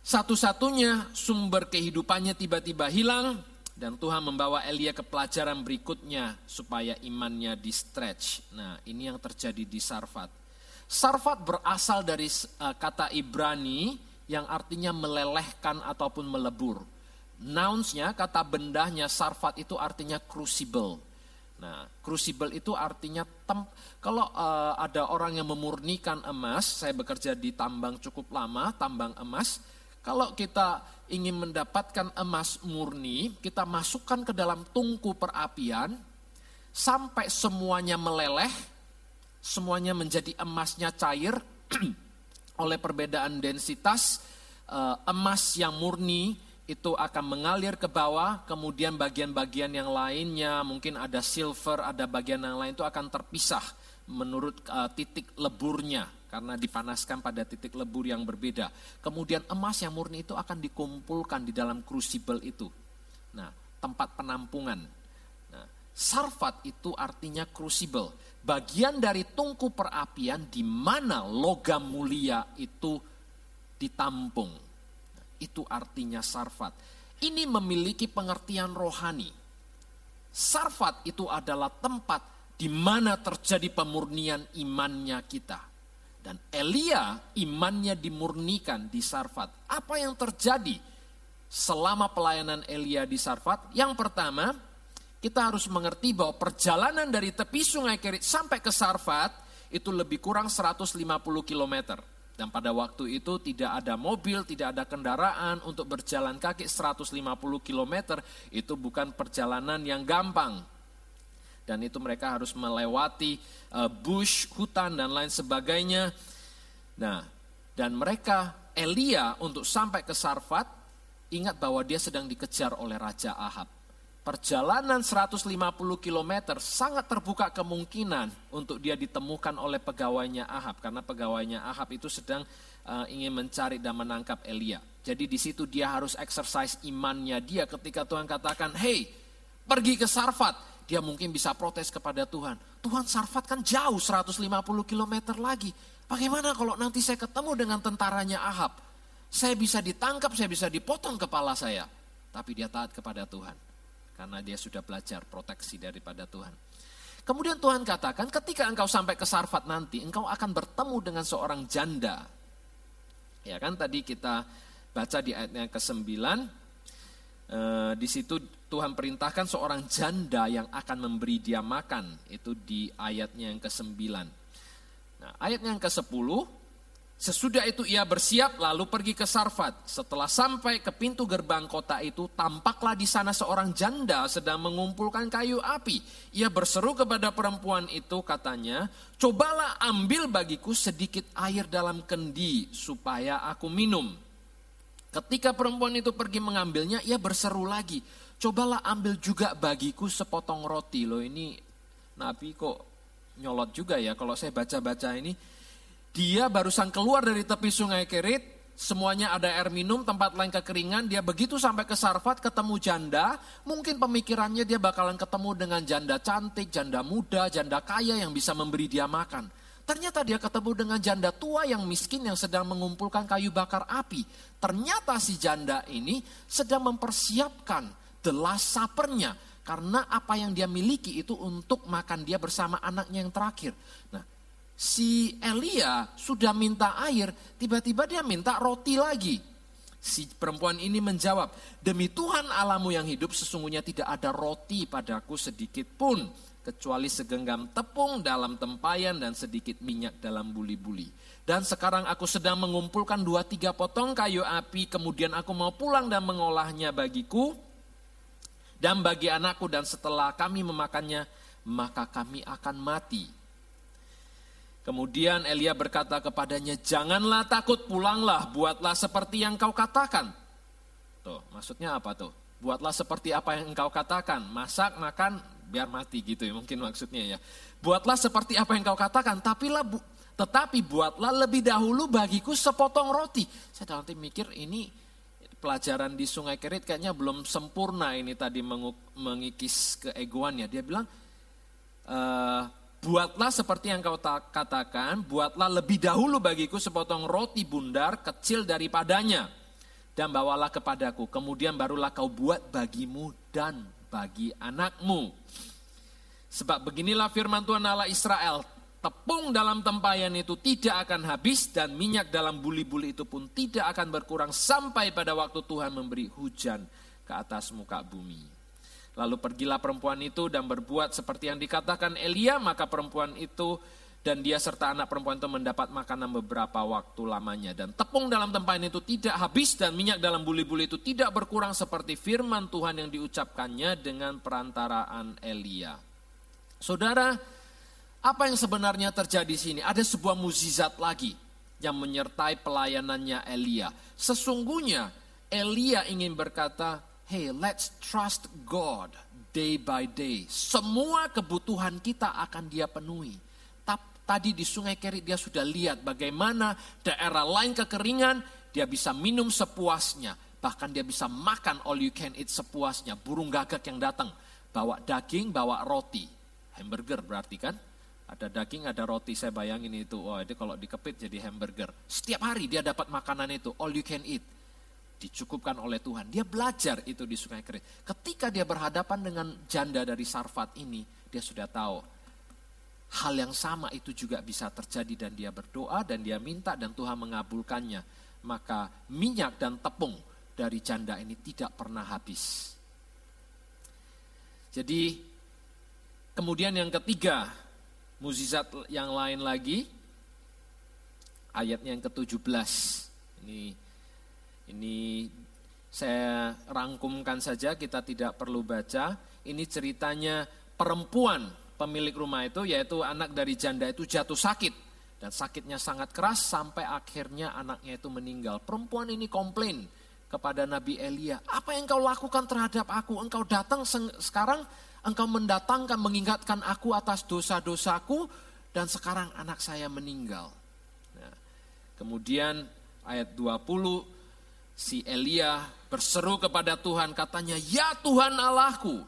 Satu-satunya sumber kehidupannya tiba-tiba hilang dan Tuhan membawa Elia ke pelajaran berikutnya supaya imannya di stretch. Nah, ini yang terjadi di Sarfat. Sarfat berasal dari uh, kata Ibrani yang artinya melelehkan ataupun melebur nounsnya, kata bendahnya sarfat itu artinya crucible. Nah, crucible itu artinya tem kalau uh, ada orang yang memurnikan emas, saya bekerja di tambang cukup lama, tambang emas. Kalau kita ingin mendapatkan emas murni, kita masukkan ke dalam tungku perapian sampai semuanya meleleh, semuanya menjadi emasnya cair oleh perbedaan densitas uh, emas yang murni itu akan mengalir ke bawah, kemudian bagian-bagian yang lainnya, mungkin ada silver, ada bagian yang lain itu akan terpisah menurut uh, titik leburnya karena dipanaskan pada titik lebur yang berbeda. Kemudian emas yang murni itu akan dikumpulkan di dalam crucible itu. Nah, tempat penampungan. Nah, sarfat itu artinya crucible, bagian dari tungku perapian di mana logam mulia itu ditampung itu artinya sarfat. Ini memiliki pengertian rohani. Sarfat itu adalah tempat di mana terjadi pemurnian imannya kita. Dan Elia imannya dimurnikan di Sarfat. Apa yang terjadi selama pelayanan Elia di Sarfat? Yang pertama, kita harus mengerti bahwa perjalanan dari tepi sungai Kerit sampai ke Sarfat itu lebih kurang 150 kilometer. Dan pada waktu itu tidak ada mobil, tidak ada kendaraan untuk berjalan kaki 150 km. Itu bukan perjalanan yang gampang. Dan itu mereka harus melewati uh, bush, hutan dan lain sebagainya. Nah, dan mereka Elia untuk sampai ke Sarfat ingat bahwa dia sedang dikejar oleh Raja Ahab perjalanan 150 km sangat terbuka kemungkinan untuk dia ditemukan oleh pegawainya Ahab karena pegawainya Ahab itu sedang uh, ingin mencari dan menangkap Elia. Jadi di situ dia harus exercise imannya dia ketika Tuhan katakan, "Hey, pergi ke Sarfat." Dia mungkin bisa protes kepada Tuhan. Tuhan Sarfat kan jauh 150 km lagi. Bagaimana kalau nanti saya ketemu dengan tentaranya Ahab? Saya bisa ditangkap, saya bisa dipotong kepala saya. Tapi dia taat kepada Tuhan karena dia sudah belajar proteksi daripada Tuhan. Kemudian Tuhan katakan, ketika engkau sampai ke Sarfat nanti, engkau akan bertemu dengan seorang janda. Ya kan tadi kita baca di ayatnya ke-9, eh, di situ Tuhan perintahkan seorang janda yang akan memberi dia makan. Itu di ayatnya yang ke-9. Nah, ayatnya yang ke-10, Sesudah itu ia bersiap lalu pergi ke Sarfat. Setelah sampai ke pintu gerbang kota itu, tampaklah di sana seorang janda sedang mengumpulkan kayu api. Ia berseru kepada perempuan itu katanya, cobalah ambil bagiku sedikit air dalam kendi supaya aku minum. Ketika perempuan itu pergi mengambilnya, ia berseru lagi, cobalah ambil juga bagiku sepotong roti. Loh ini Nabi kok nyolot juga ya kalau saya baca-baca ini Dia barusan keluar dari tepi sungai Kerit, semuanya ada air minum, tempat lain kekeringan. Dia begitu sampai ke Sarfat ketemu janda, mungkin pemikirannya dia bakalan ketemu dengan janda cantik, janda muda, janda kaya yang bisa memberi dia makan. Ternyata dia ketemu dengan janda tua yang miskin yang sedang mengumpulkan kayu bakar api. Ternyata si janda ini sedang mempersiapkan the last. Karena apa yang dia miliki itu untuk makan dia bersama anaknya yang terakhir. Nah, si Elia sudah minta air, tiba-tiba dia minta roti lagi. Si perempuan ini menjawab, demi Tuhan alamu yang hidup sesungguhnya tidak ada roti padaku sedikit pun. Kecuali segenggam tepung dalam tempayan dan sedikit minyak dalam buli-buli. Dan sekarang aku sedang mengumpulkan dua tiga potong kayu api, kemudian aku mau pulang dan mengolahnya bagiku dan bagi anakku dan setelah kami memakannya, maka kami akan mati. Kemudian Elia berkata kepadanya, janganlah takut pulanglah, buatlah seperti yang kau katakan. Tuh, maksudnya apa tuh? Buatlah seperti apa yang engkau katakan, masak, makan, biar mati gitu ya mungkin maksudnya ya. Buatlah seperti apa yang kau katakan, tapi lah bu, tetapi buatlah lebih dahulu bagiku sepotong roti. Saya nanti mikir ini pelajaran di Sungai Kerit kayaknya belum sempurna ini tadi mengikis keegoannya. Dia bilang, e, Buatlah seperti yang kau katakan, buatlah lebih dahulu bagiku sepotong roti bundar kecil daripadanya. Dan bawalah kepadaku, kemudian barulah kau buat bagimu dan bagi anakmu. Sebab beginilah firman Tuhan Allah Israel, tepung dalam tempayan itu tidak akan habis dan minyak dalam buli-buli itu pun tidak akan berkurang sampai pada waktu Tuhan memberi hujan ke atas muka bumi. Lalu pergilah perempuan itu dan berbuat seperti yang dikatakan Elia, maka perempuan itu dan dia serta anak perempuan itu mendapat makanan beberapa waktu lamanya. Dan tepung dalam tempayan itu tidak habis dan minyak dalam buli-buli itu tidak berkurang seperti firman Tuhan yang diucapkannya dengan perantaraan Elia. Saudara, apa yang sebenarnya terjadi di sini? Ada sebuah mukjizat lagi yang menyertai pelayanannya Elia. Sesungguhnya Elia ingin berkata, hey let's trust God day by day. Semua kebutuhan kita akan dia penuhi. Tadi di sungai Kerit dia sudah lihat bagaimana daerah lain kekeringan, dia bisa minum sepuasnya. Bahkan dia bisa makan all you can eat sepuasnya. Burung gagak yang datang, bawa daging, bawa roti. Hamburger berarti kan? Ada daging, ada roti, saya bayangin itu. Wah itu kalau dikepit jadi hamburger. Setiap hari dia dapat makanan itu, all you can eat dicukupkan oleh Tuhan. Dia belajar itu di Sungai Kerit. Ketika dia berhadapan dengan janda dari Sarfat ini, dia sudah tahu hal yang sama itu juga bisa terjadi dan dia berdoa dan dia minta dan Tuhan mengabulkannya. Maka minyak dan tepung dari janda ini tidak pernah habis. Jadi kemudian yang ketiga, muzizat yang lain lagi, ayatnya yang ke-17. Ini ini saya rangkumkan saja, kita tidak perlu baca. Ini ceritanya perempuan pemilik rumah itu, yaitu anak dari janda itu jatuh sakit. Dan sakitnya sangat keras sampai akhirnya anaknya itu meninggal. Perempuan ini komplain kepada Nabi Elia, apa yang kau lakukan terhadap aku? Engkau datang sekarang, engkau mendatangkan, mengingatkan aku atas dosa-dosaku, dan sekarang anak saya meninggal. Nah, kemudian ayat 20, si Elia berseru kepada Tuhan katanya, "Ya Tuhan Allahku,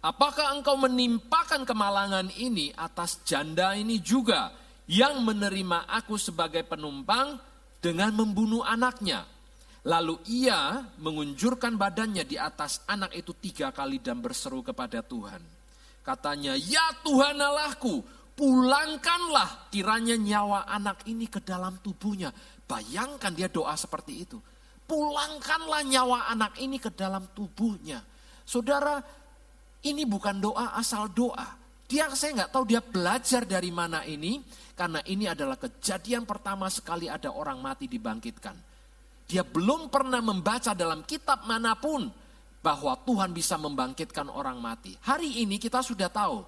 apakah engkau menimpakan kemalangan ini atas janda ini juga yang menerima aku sebagai penumpang dengan membunuh anaknya?" Lalu ia mengunjurkan badannya di atas anak itu tiga kali dan berseru kepada Tuhan. Katanya, ya Tuhan Allahku, pulangkanlah kiranya nyawa anak ini ke dalam tubuhnya. Bayangkan dia doa seperti itu pulangkanlah nyawa anak ini ke dalam tubuhnya. Saudara, ini bukan doa asal doa. Dia saya nggak tahu dia belajar dari mana ini, karena ini adalah kejadian pertama sekali ada orang mati dibangkitkan. Dia belum pernah membaca dalam kitab mana pun bahwa Tuhan bisa membangkitkan orang mati. Hari ini kita sudah tahu.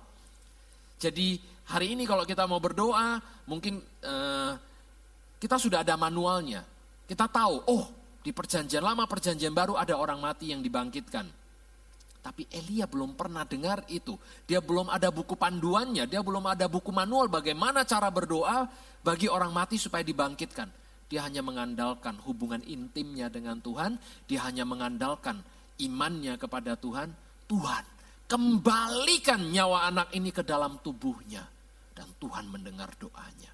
Jadi hari ini kalau kita mau berdoa, mungkin uh, kita sudah ada manualnya. Kita tahu, oh di perjanjian lama, perjanjian baru ada orang mati yang dibangkitkan. Tapi Elia belum pernah dengar itu. Dia belum ada buku panduannya, dia belum ada buku manual bagaimana cara berdoa bagi orang mati supaya dibangkitkan. Dia hanya mengandalkan hubungan intimnya dengan Tuhan, dia hanya mengandalkan imannya kepada Tuhan. Tuhan, kembalikan nyawa anak ini ke dalam tubuhnya. Dan Tuhan mendengar doanya.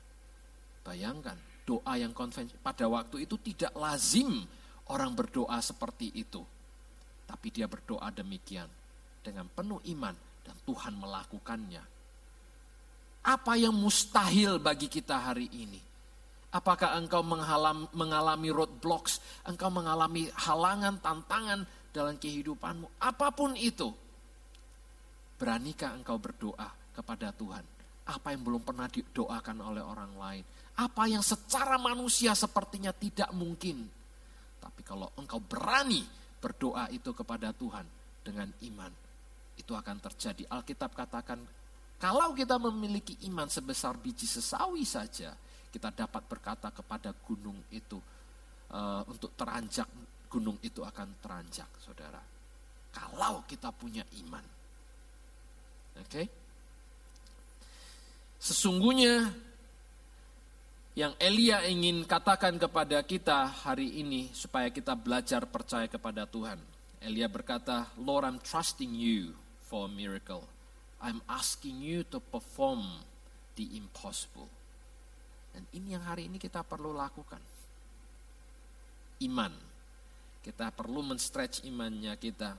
Bayangkan, doa yang konvensi pada waktu itu tidak lazim orang berdoa seperti itu. Tapi dia berdoa demikian dengan penuh iman dan Tuhan melakukannya. Apa yang mustahil bagi kita hari ini? Apakah engkau mengalami, roadblocks, engkau mengalami halangan, tantangan dalam kehidupanmu? Apa pun itu, beranikah engkau berdoa kepada Tuhan? Apa yang belum pernah didoakan oleh orang lain? Apa yang secara manusia sepertinya tidak mungkin? Tapi kalau engkau berani berdoa itu kepada Tuhan dengan iman, itu akan terjadi. Alkitab katakan, kalau kita memiliki iman sebesar biji sesawi saja, kita dapat berkata kepada gunung itu uh, untuk teranjak, gunung itu akan teranjak, saudara. Kalau kita punya iman, oke? Okay? Sesungguhnya yang Elia ingin katakan kepada kita hari ini supaya kita belajar percaya kepada Tuhan. Elia berkata, Lord I'm trusting you for a miracle. I'm asking you to perform the impossible. Dan ini yang hari ini kita perlu lakukan. Iman. Kita perlu men-stretch imannya kita.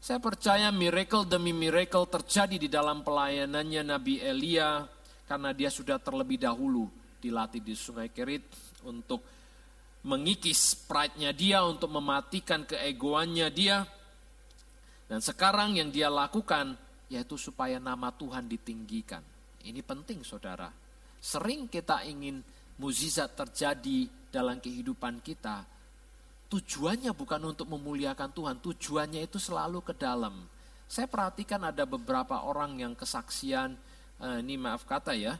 Saya percaya miracle demi miracle terjadi di dalam pelayanannya Nabi Elia karena dia sudah terlebih dahulu dilatih di Sungai Kerit untuk mengikis pride-nya dia, untuk mematikan keegoannya dia. Dan sekarang yang dia lakukan yaitu supaya nama Tuhan ditinggikan. Ini penting saudara. Sering kita ingin muzizat terjadi dalam kehidupan kita. Tujuannya bukan untuk memuliakan Tuhan, tujuannya itu selalu ke dalam. Saya perhatikan ada beberapa orang yang kesaksian, eh, ini maaf kata ya,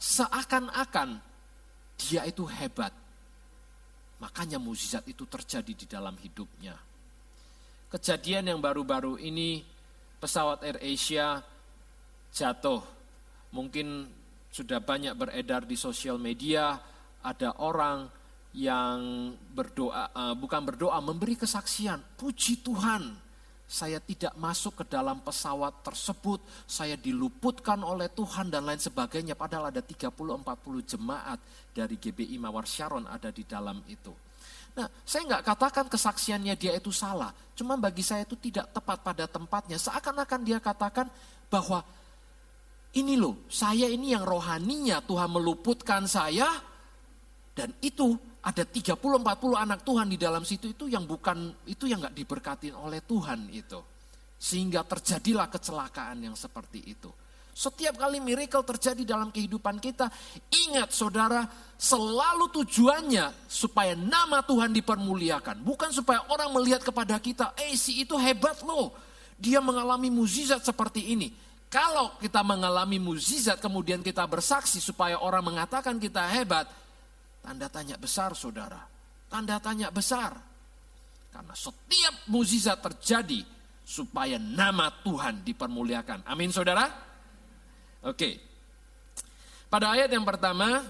seakan-akan dia itu hebat. Makanya mukjizat itu terjadi di dalam hidupnya. Kejadian yang baru-baru ini pesawat Air Asia jatuh. Mungkin sudah banyak beredar di sosial media ada orang yang berdoa eh, bukan berdoa memberi kesaksian puji Tuhan saya tidak masuk ke dalam pesawat tersebut, saya diluputkan oleh Tuhan dan lain sebagainya. Padahal ada 30-40 jemaat dari GBI Mawar Sharon ada di dalam itu. Nah, saya nggak katakan kesaksiannya dia itu salah. Cuma bagi saya itu tidak tepat pada tempatnya. Seakan-akan dia katakan bahwa ini loh, saya ini yang rohaninya Tuhan meluputkan saya. Dan itu ada 30 40 anak Tuhan di dalam situ itu yang bukan itu yang nggak diberkatin oleh Tuhan itu. Sehingga terjadilah kecelakaan yang seperti itu. Setiap kali miracle terjadi dalam kehidupan kita, ingat saudara, selalu tujuannya supaya nama Tuhan dipermuliakan. Bukan supaya orang melihat kepada kita, eh si itu hebat loh. Dia mengalami mukjizat seperti ini. Kalau kita mengalami mukjizat kemudian kita bersaksi supaya orang mengatakan kita hebat, Tanda tanya besar saudara. Tanda tanya besar. Karena setiap mukjizat terjadi supaya nama Tuhan dipermuliakan. Amin saudara? Oke. Pada ayat yang pertama,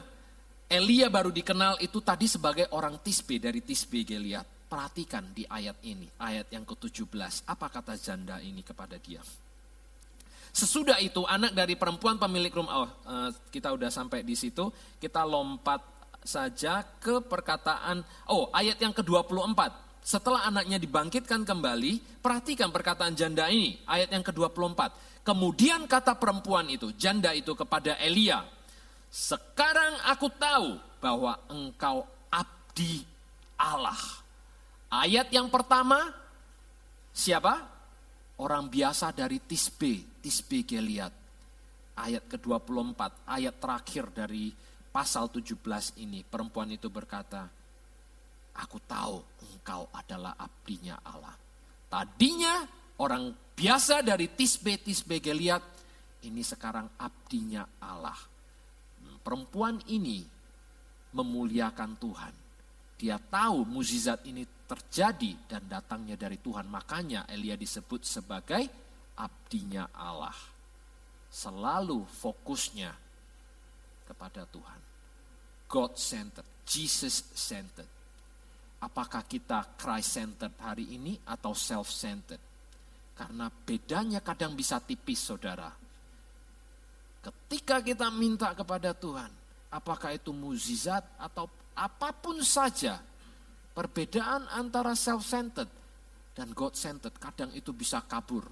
Elia baru dikenal itu tadi sebagai orang Tisbe dari Tisbe Geliat. Perhatikan di ayat ini, ayat yang ke-17. Apa kata janda ini kepada dia? Sesudah itu anak dari perempuan pemilik rumah, oh, eh, kita udah sampai di situ, kita lompat saja ke perkataan, oh ayat yang ke-24. Setelah anaknya dibangkitkan kembali, perhatikan perkataan janda ini, ayat yang ke-24. Kemudian kata perempuan itu, janda itu kepada Elia, sekarang aku tahu bahwa engkau abdi Allah. Ayat yang pertama, siapa? Orang biasa dari Tisbe, Tisbe Geliat. Ayat ke-24, ayat terakhir dari pasal 17 ini perempuan itu berkata, aku tahu engkau adalah abdinya Allah. Tadinya orang biasa dari Tisbe, Tisbe Geliat, ini sekarang abdinya Allah. Perempuan ini memuliakan Tuhan. Dia tahu mukjizat ini terjadi dan datangnya dari Tuhan. Makanya Elia disebut sebagai abdinya Allah. Selalu fokusnya kepada Tuhan. God centered, Jesus centered. Apakah kita Christ centered hari ini atau self centered? Karena bedanya kadang bisa tipis saudara. Ketika kita minta kepada Tuhan, apakah itu muzizat atau apa pun saja, perbedaan antara self-centered dan God-centered kadang itu bisa kabur.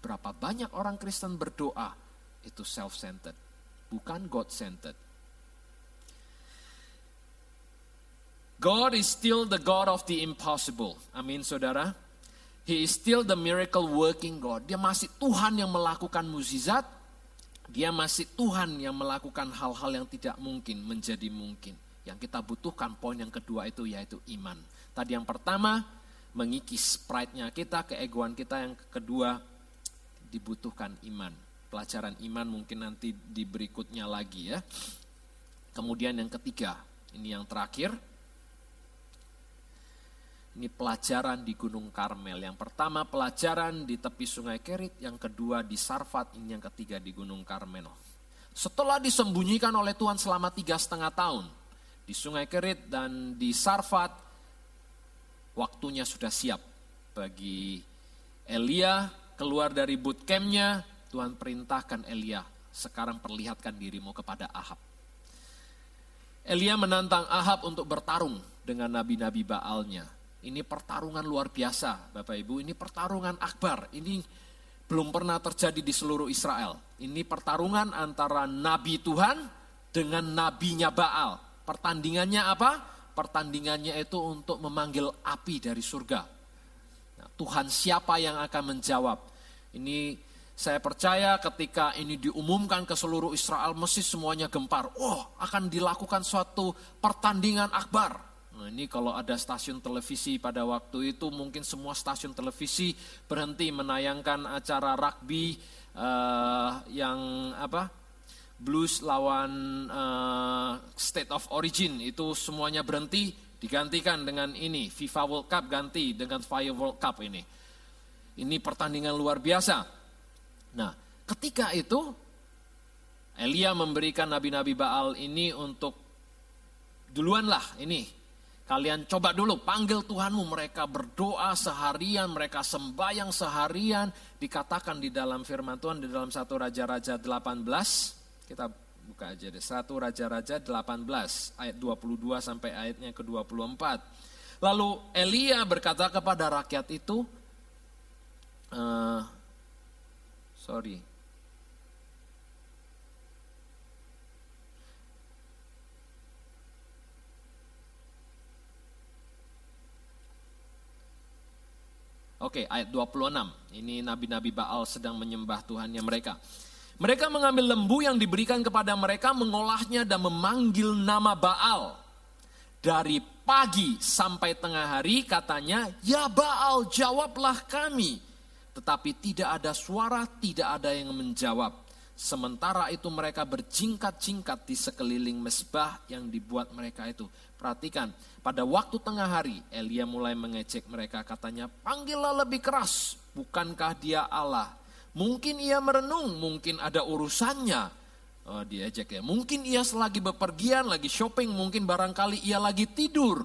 Berapa banyak orang Kristen berdoa itu self-centered, bukan God-centered. God is still the God of the impossible. Amin saudara. He is still the miracle working God. Dia masih Tuhan yang melakukan muzizat, dia masih Tuhan yang melakukan hal-hal yang tidak mungkin menjadi mungkin. Yang kita butuhkan poin yang kedua itu yaitu iman. Tadi yang pertama mengikis pride-nya kita, keegoan kita. Yang kedua dibutuhkan iman. Pelajaran iman mungkin nanti di berikutnya lagi ya. Kemudian yang ketiga, ini yang terakhir, ini pelajaran di Gunung Karmel. Yang pertama pelajaran di tepi sungai Kerit, yang kedua di Sarfat, ini yang ketiga di Gunung Karmel. Setelah disembunyikan oleh Tuhan selama tiga setengah tahun, di sungai Kerit dan di Sarfat, waktunya sudah siap bagi Elia keluar dari bootcampnya, Tuhan perintahkan Elia, sekarang perlihatkan dirimu kepada Ahab. Elia menantang Ahab untuk bertarung dengan nabi-nabi Baalnya. Ini pertarungan luar biasa, Bapak Ibu. Ini pertarungan akbar. Ini belum pernah terjadi di seluruh Israel. Ini pertarungan antara nabi Tuhan dengan nabinya Baal. Pertandingannya apa? Pertandingannya itu untuk memanggil api dari surga. Nah, Tuhan siapa yang akan menjawab? Ini saya percaya ketika ini diumumkan ke seluruh Israel, mesti semuanya gempar. Oh, akan dilakukan suatu pertandingan akbar. Nah, ini kalau ada stasiun televisi pada waktu itu mungkin semua stasiun televisi berhenti menayangkan acara rugby uh, yang apa blues lawan uh, state of origin itu semuanya berhenti digantikan dengan ini FIFA World Cup ganti dengan Fire World Cup ini. Ini pertandingan luar biasa. Nah, ketika itu Elia memberikan nabi-nabi Baal ini untuk duluanlah ini Kalian coba dulu panggil Tuhanmu, mereka berdoa seharian, mereka sembahyang seharian. Dikatakan di dalam firman Tuhan di dalam satu Raja-Raja 18, kita buka aja deh, satu Raja-Raja 18 ayat 22 sampai ayatnya ke-24. Lalu Elia berkata kepada rakyat itu, uh, sorry, Oke, ayat 26. Ini nabi-nabi Baal sedang menyembah Tuhannya mereka. Mereka mengambil lembu yang diberikan kepada mereka, mengolahnya dan memanggil nama Baal. Dari pagi sampai tengah hari katanya, ya Baal jawablah kami. Tetapi tidak ada suara, tidak ada yang menjawab. Sementara itu mereka berjingkat-jingkat di sekeliling mesbah yang dibuat mereka itu. Perhatikan, pada waktu tengah hari Elia mulai mengecek mereka katanya, panggillah lebih keras, bukankah dia Allah? Mungkin ia merenung, mungkin ada urusannya. Oh, diajak ya. Mungkin ia selagi bepergian, lagi shopping, mungkin barangkali ia lagi tidur.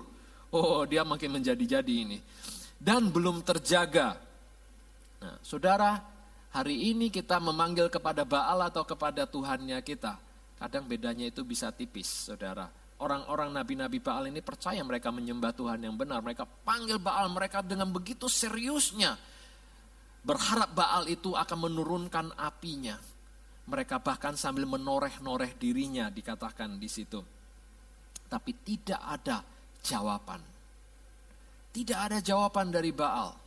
Oh, dia makin menjadi-jadi ini. Dan belum terjaga. Nah, saudara, hari ini kita memanggil kepada Baal atau kepada Tuhannya kita, kadang bedanya itu bisa tipis, saudara. Orang-orang nabi-nabi Baal ini percaya mereka menyembah Tuhan yang benar. Mereka panggil Baal mereka dengan begitu seriusnya. Berharap Baal itu akan menurunkan apinya. Mereka bahkan sambil menoreh-noreh dirinya dikatakan di situ. Tapi tidak ada jawaban. Tidak ada jawaban dari Baal.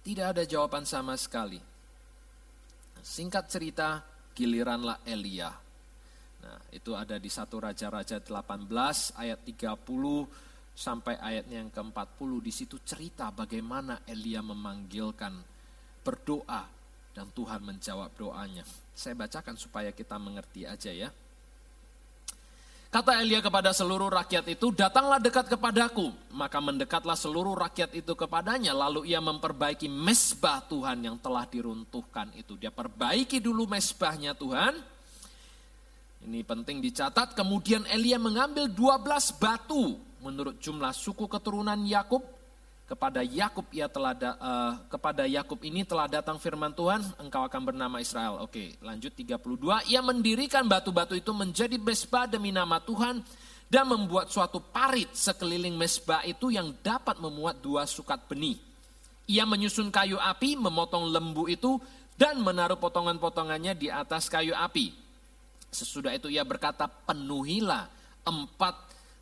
Tidak ada jawaban sama sekali. Singkat cerita, giliranlah Elia. Nah, itu ada di satu Raja-Raja 18 ayat 30 sampai ayatnya yang ke-40 di situ cerita bagaimana Elia memanggilkan berdoa dan Tuhan menjawab doanya. Saya bacakan supaya kita mengerti aja ya. Kata Elia kepada seluruh rakyat itu, datanglah dekat kepadaku. Maka mendekatlah seluruh rakyat itu kepadanya. Lalu ia memperbaiki mesbah Tuhan yang telah diruntuhkan itu. Dia perbaiki dulu mesbahnya Tuhan. Ini penting dicatat. Kemudian Elia mengambil 12 batu menurut jumlah suku keturunan Yakub kepada Yakub ia telah da, uh, kepada Yakub ini telah datang firman Tuhan, engkau akan bernama Israel. Oke, lanjut 32. Ia mendirikan batu-batu itu menjadi mesbah demi nama Tuhan dan membuat suatu parit sekeliling mesbah itu yang dapat memuat dua sukat benih. Ia menyusun kayu api, memotong lembu itu dan menaruh potongan-potongannya di atas kayu api. Sesudah itu ia berkata, penuhilah empat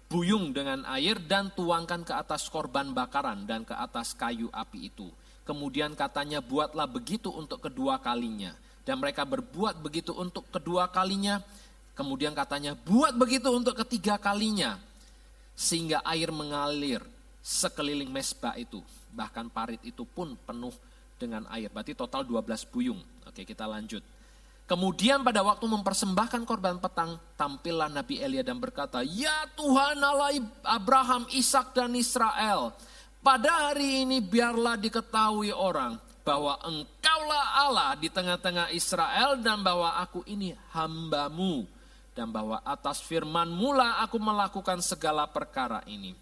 buyung dengan air dan tuangkan ke atas korban bakaran dan ke atas kayu api itu. Kemudian katanya buatlah begitu untuk kedua kalinya. Dan mereka berbuat begitu untuk kedua kalinya. Kemudian katanya buat begitu untuk ketiga kalinya. Sehingga air mengalir sekeliling mesbah itu. Bahkan parit itu pun penuh dengan air. Berarti total 12 buyung. Oke kita lanjut. Kemudian pada waktu mempersembahkan korban petang, tampillah Nabi Elia dan berkata, Ya Tuhan Allah Abraham, Ishak dan Israel, pada hari ini biarlah diketahui orang bahwa engkaulah Allah di tengah-tengah Israel dan bahwa aku ini hambamu. Dan bahwa atas firman mula aku melakukan segala perkara ini.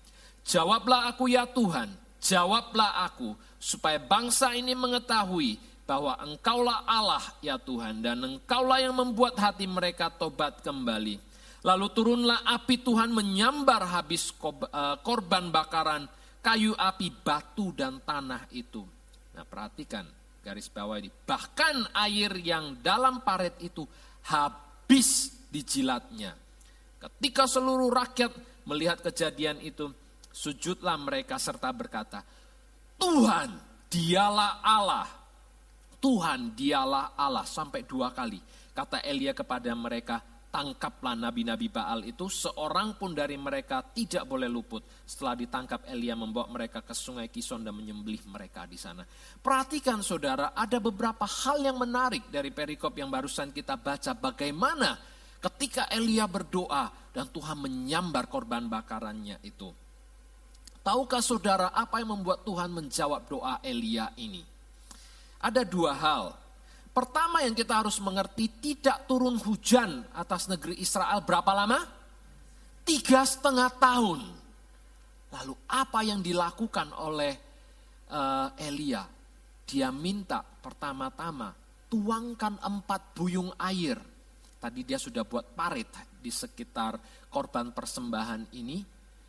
Jawablah aku ya Tuhan, jawablah aku supaya bangsa ini mengetahui bahwa engkaulah Allah ya Tuhan dan engkaulah yang membuat hati mereka tobat kembali. Lalu turunlah api Tuhan menyambar habis eh, korban bakaran, kayu api, batu dan tanah itu. Nah perhatikan garis bawah ini. Bahkan air yang dalam paret itu habis dijilatnya. Ketika seluruh rakyat melihat kejadian itu, sujudlah mereka serta berkata, Tuhan dialah Allah Tuhan dialah Allah sampai dua kali. Kata Elia kepada mereka, tangkaplah nabi-nabi Baal itu, seorang pun dari mereka tidak boleh luput. Setelah ditangkap Elia membawa mereka ke sungai Kison dan menyembelih mereka di sana. Perhatikan saudara, ada beberapa hal yang menarik dari perikop yang barusan kita baca. Bagaimana ketika Elia berdoa dan Tuhan menyambar korban bakarannya itu. Tahukah saudara apa yang membuat Tuhan menjawab doa Elia ini? Ada dua hal. Pertama yang kita harus mengerti tidak turun hujan atas negeri Israel berapa lama? Tiga setengah tahun. Lalu apa yang dilakukan oleh uh, Elia? Dia minta pertama-tama tuangkan empat buyung air. Tadi dia sudah buat parit di sekitar korban persembahan ini.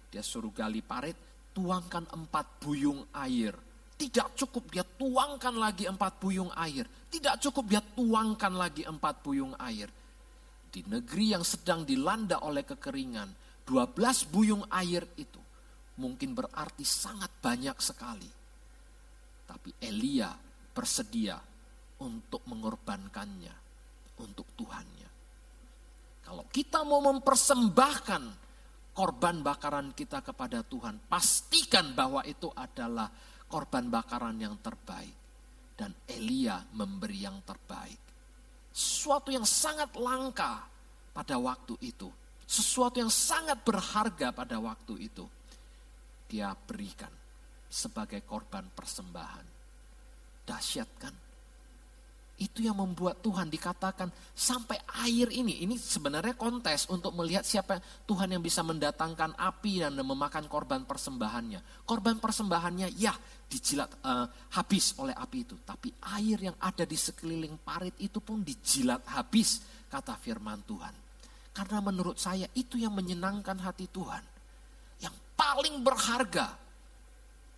Dia suruh gali parit, tuangkan empat buyung air tidak cukup dia tuangkan lagi empat buyung air. Tidak cukup dia tuangkan lagi empat buyung air. Di negeri yang sedang dilanda oleh kekeringan, 12 buyung air itu mungkin berarti sangat banyak sekali. Tapi Elia bersedia untuk mengorbankannya untuk Tuhannya. Kalau kita mau mempersembahkan korban bakaran kita kepada Tuhan, pastikan bahwa itu adalah korban bakaran yang terbaik. Dan Elia memberi yang terbaik. Sesuatu yang sangat langka pada waktu itu. Sesuatu yang sangat berharga pada waktu itu. Dia berikan sebagai korban persembahan. Dahsyat kan? Itu yang membuat Tuhan dikatakan sampai air ini. Ini sebenarnya kontes untuk melihat siapa Tuhan yang bisa mendatangkan api dan memakan korban persembahannya. Korban persembahannya ya dijilat uh, habis oleh api itu. Tapi air yang ada di sekeliling parit itu pun dijilat habis kata firman Tuhan. Karena menurut saya itu yang menyenangkan hati Tuhan. Yang paling berharga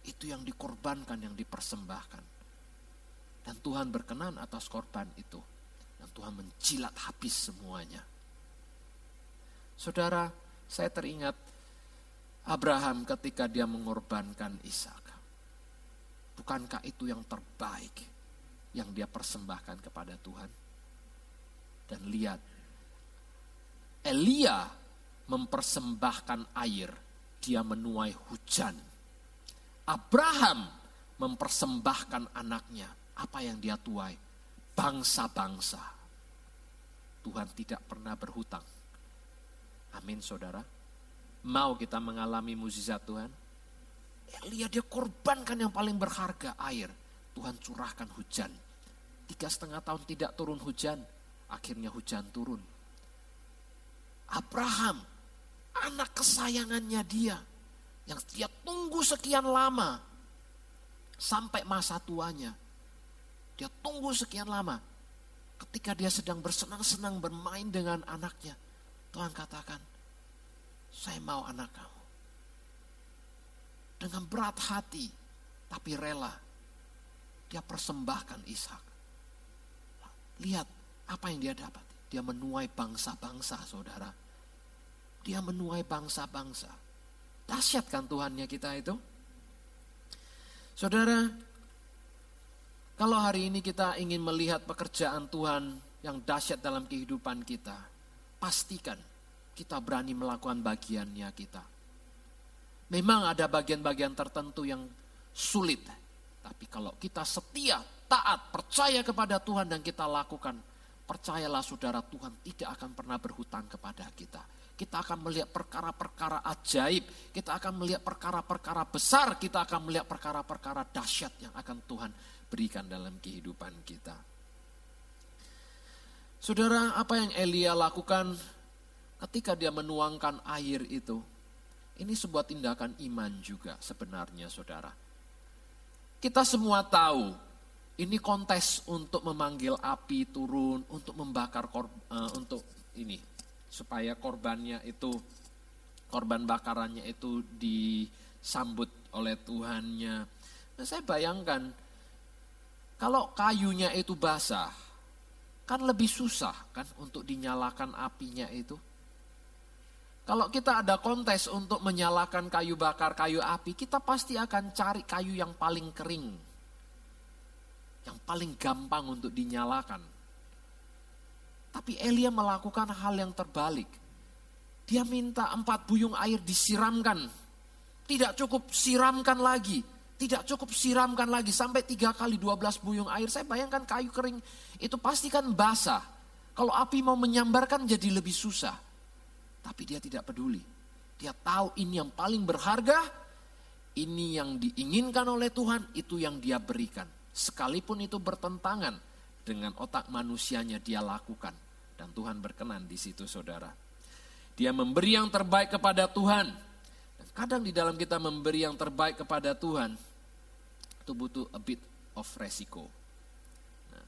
itu yang dikorbankan, yang dipersembahkan. Dan Tuhan berkenan atas korban itu. Dan Tuhan mencilat habis semuanya. Saudara, saya teringat Abraham ketika dia mengorbankan Ishak. Bukankah itu yang terbaik yang dia persembahkan kepada Tuhan? Dan lihat, Elia mempersembahkan air, dia menuai hujan. Abraham mempersembahkan anaknya, apa yang dia tuai? Bangsa-bangsa. Tuhan tidak pernah berhutang. Amin saudara. Mau kita mengalami mukjizat Tuhan? Elia dia korbankan yang paling berharga air. Tuhan curahkan hujan. Tiga setengah tahun tidak turun hujan. Akhirnya hujan turun. Abraham, anak kesayangannya dia. Yang dia tunggu sekian lama. Sampai masa tuanya. Dia tunggu sekian lama. Ketika dia sedang bersenang-senang bermain dengan anaknya. Tuhan katakan, saya mau anak kamu. Dengan berat hati, tapi rela. Dia persembahkan Ishak. Lihat apa yang dia dapat. Dia menuai bangsa-bangsa, saudara. Dia menuai bangsa-bangsa. Dahsyat kan Tuhannya kita itu? Saudara, kalau hari ini kita ingin melihat pekerjaan Tuhan yang dahsyat dalam kehidupan kita, pastikan kita berani melakukan bagiannya kita. Memang ada bagian-bagian tertentu yang sulit, tapi kalau kita setia, taat, percaya kepada Tuhan dan kita lakukan, percayalah saudara Tuhan tidak akan pernah berhutang kepada kita. Kita akan melihat perkara-perkara ajaib, kita akan melihat perkara-perkara besar, kita akan melihat perkara-perkara dahsyat yang akan Tuhan berikan dalam kehidupan kita. Saudara, apa yang Elia lakukan ketika dia menuangkan air itu, ini sebuah tindakan iman juga sebenarnya saudara. Kita semua tahu ini kontes untuk memanggil api turun, untuk membakar korban, uh, untuk ini supaya korbannya itu korban bakarannya itu disambut oleh Tuhannya. Nah, saya bayangkan kalau kayunya itu basah, kan lebih susah kan untuk dinyalakan apinya itu. Kalau kita ada kontes untuk menyalakan kayu bakar, kayu api, kita pasti akan cari kayu yang paling kering. Yang paling gampang untuk dinyalakan. Tapi Elia melakukan hal yang terbalik. Dia minta empat buyung air disiramkan. Tidak cukup siramkan lagi. Tidak cukup siramkan lagi. Sampai tiga kali dua belas buyung air. Saya bayangkan kayu kering itu pasti kan basah. Kalau api mau menyambarkan jadi lebih susah. Tapi dia tidak peduli. Dia tahu ini yang paling berharga, ini yang diinginkan oleh Tuhan, itu yang dia berikan. Sekalipun itu bertentangan dengan otak manusianya dia lakukan. Dan Tuhan berkenan di situ saudara. Dia memberi yang terbaik kepada Tuhan. Dan kadang di dalam kita memberi yang terbaik kepada Tuhan, itu butuh a bit of resiko. Nah,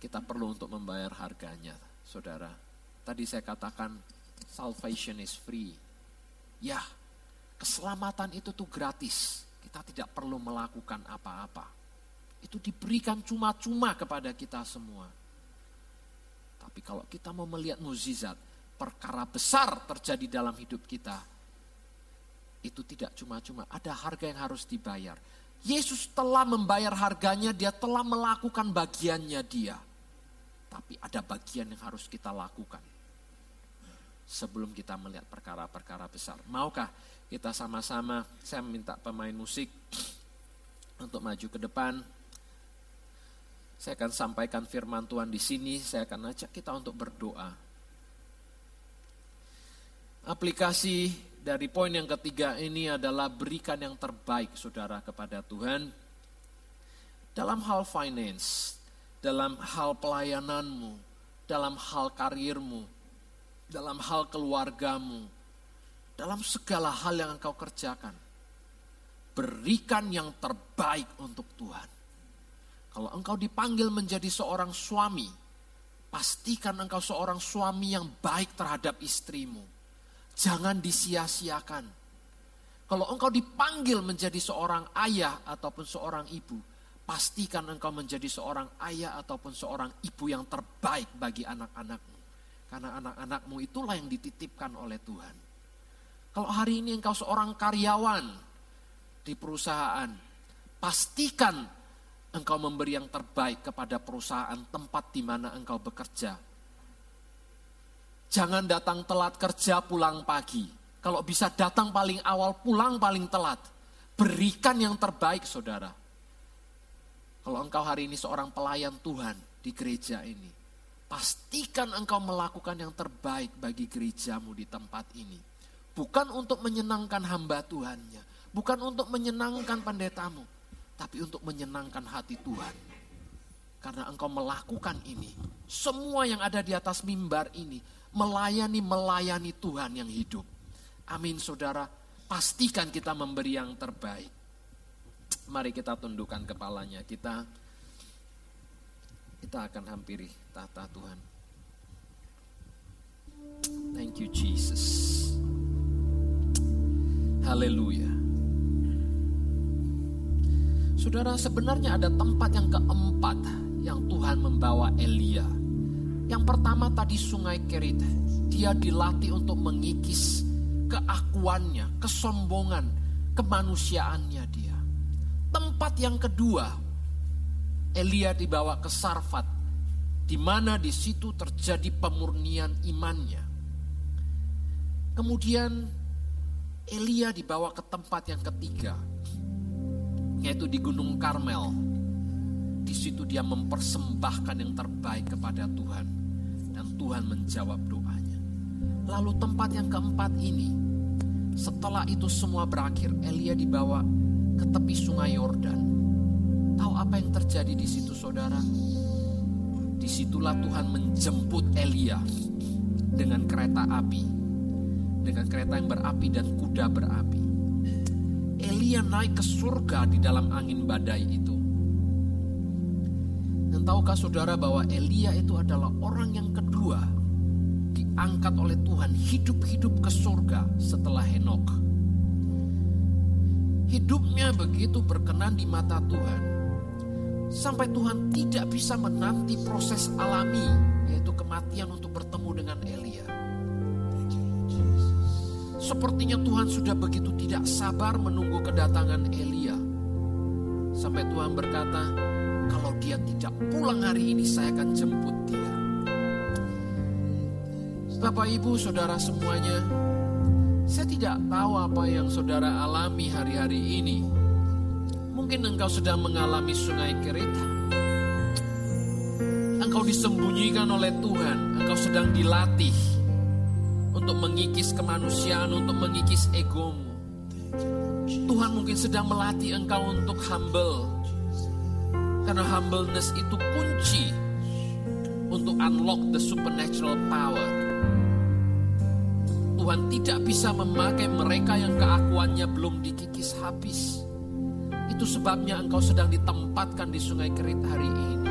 kita perlu untuk membayar harganya, saudara. Tadi saya katakan salvation is free. Ya, keselamatan itu tuh gratis. Kita tidak perlu melakukan apa-apa. Itu diberikan cuma-cuma kepada kita semua. Tapi kalau kita mau melihat mukjizat, perkara besar terjadi dalam hidup kita, itu tidak cuma-cuma, ada harga yang harus dibayar. Yesus telah membayar harganya, dia telah melakukan bagiannya dia. Tapi ada bagian yang harus kita lakukan sebelum kita melihat perkara-perkara besar. Maukah kita sama-sama, saya minta pemain musik untuk maju ke depan. Saya akan sampaikan firman Tuhan di sini, saya akan ajak kita untuk berdoa. Aplikasi dari poin yang ketiga ini adalah berikan yang terbaik saudara kepada Tuhan. Dalam hal finance, dalam hal pelayananmu, dalam hal karirmu, dalam hal keluargamu, dalam segala hal yang engkau kerjakan. Berikan yang terbaik untuk Tuhan. Kalau engkau dipanggil menjadi seorang suami, pastikan engkau seorang suami yang baik terhadap istrimu. Jangan disia-siakan. Kalau engkau dipanggil menjadi seorang ayah ataupun seorang ibu, pastikan engkau menjadi seorang ayah ataupun seorang ibu yang terbaik bagi anak-anakmu. Karena anak-anakmu itulah yang dititipkan oleh Tuhan. Kalau hari ini engkau seorang karyawan di perusahaan, pastikan engkau memberi yang terbaik kepada perusahaan tempat di mana engkau bekerja. Jangan datang telat kerja pulang pagi. Kalau bisa datang paling awal, pulang paling telat. Berikan yang terbaik saudara. Kalau engkau hari ini seorang pelayan Tuhan di gereja ini, pastikan engkau melakukan yang terbaik bagi gerejamu di tempat ini. Bukan untuk menyenangkan hamba Tuhannya, bukan untuk menyenangkan pendetamu, tapi untuk menyenangkan hati Tuhan. Karena engkau melakukan ini, semua yang ada di atas mimbar ini melayani melayani Tuhan yang hidup. Amin saudara, pastikan kita memberi yang terbaik. Mari kita tundukkan kepalanya, kita kita akan hampiri tata Tuhan. Thank you Jesus. Haleluya. Saudara, sebenarnya ada tempat yang keempat yang Tuhan membawa Elia. Yang pertama tadi sungai Kerit. Dia dilatih untuk mengikis keakuannya, kesombongan, kemanusiaannya dia. Tempat yang kedua, Elia dibawa ke Sarfat, di mana di situ terjadi pemurnian imannya. Kemudian Elia dibawa ke tempat yang ketiga, yaitu di Gunung Karmel. Di situ dia mempersembahkan yang terbaik kepada Tuhan dan Tuhan menjawab doanya. Lalu tempat yang keempat ini, setelah itu semua berakhir, Elia dibawa ke tepi sungai Yordan. Tahu apa yang terjadi di situ saudara? Di situlah Tuhan menjemput Elia dengan kereta api. Dengan kereta yang berapi dan kuda berapi. Elia naik ke surga di dalam angin badai itu. Dan tahukah saudara bahwa Elia itu adalah orang yang kedua diangkat oleh Tuhan hidup-hidup ke surga setelah Henok. Hidupnya begitu berkenan di mata Tuhan. Sampai Tuhan tidak bisa menanti proses alami yaitu kematian untuk bertemu dengan Elia. Sepertinya Tuhan sudah begitu tidak sabar menunggu kedatangan Elia. Sampai Tuhan berkata, kalau dia tidak pulang hari ini saya akan jemput dia. Bapak ibu saudara semuanya, saya tidak tahu apa yang saudara alami hari-hari ini. Mungkin engkau sedang mengalami sungai kerit. Engkau disembunyikan oleh Tuhan, engkau sedang dilatih untuk mengikis kemanusiaan, untuk mengikis egomu. Tuhan mungkin sedang melatih engkau untuk humble. Karena humbleness itu kunci untuk unlock the supernatural power. Tuhan tidak bisa memakai mereka yang keakuannya belum dikikis habis. Itu sebabnya engkau sedang ditempatkan di sungai kerit hari ini.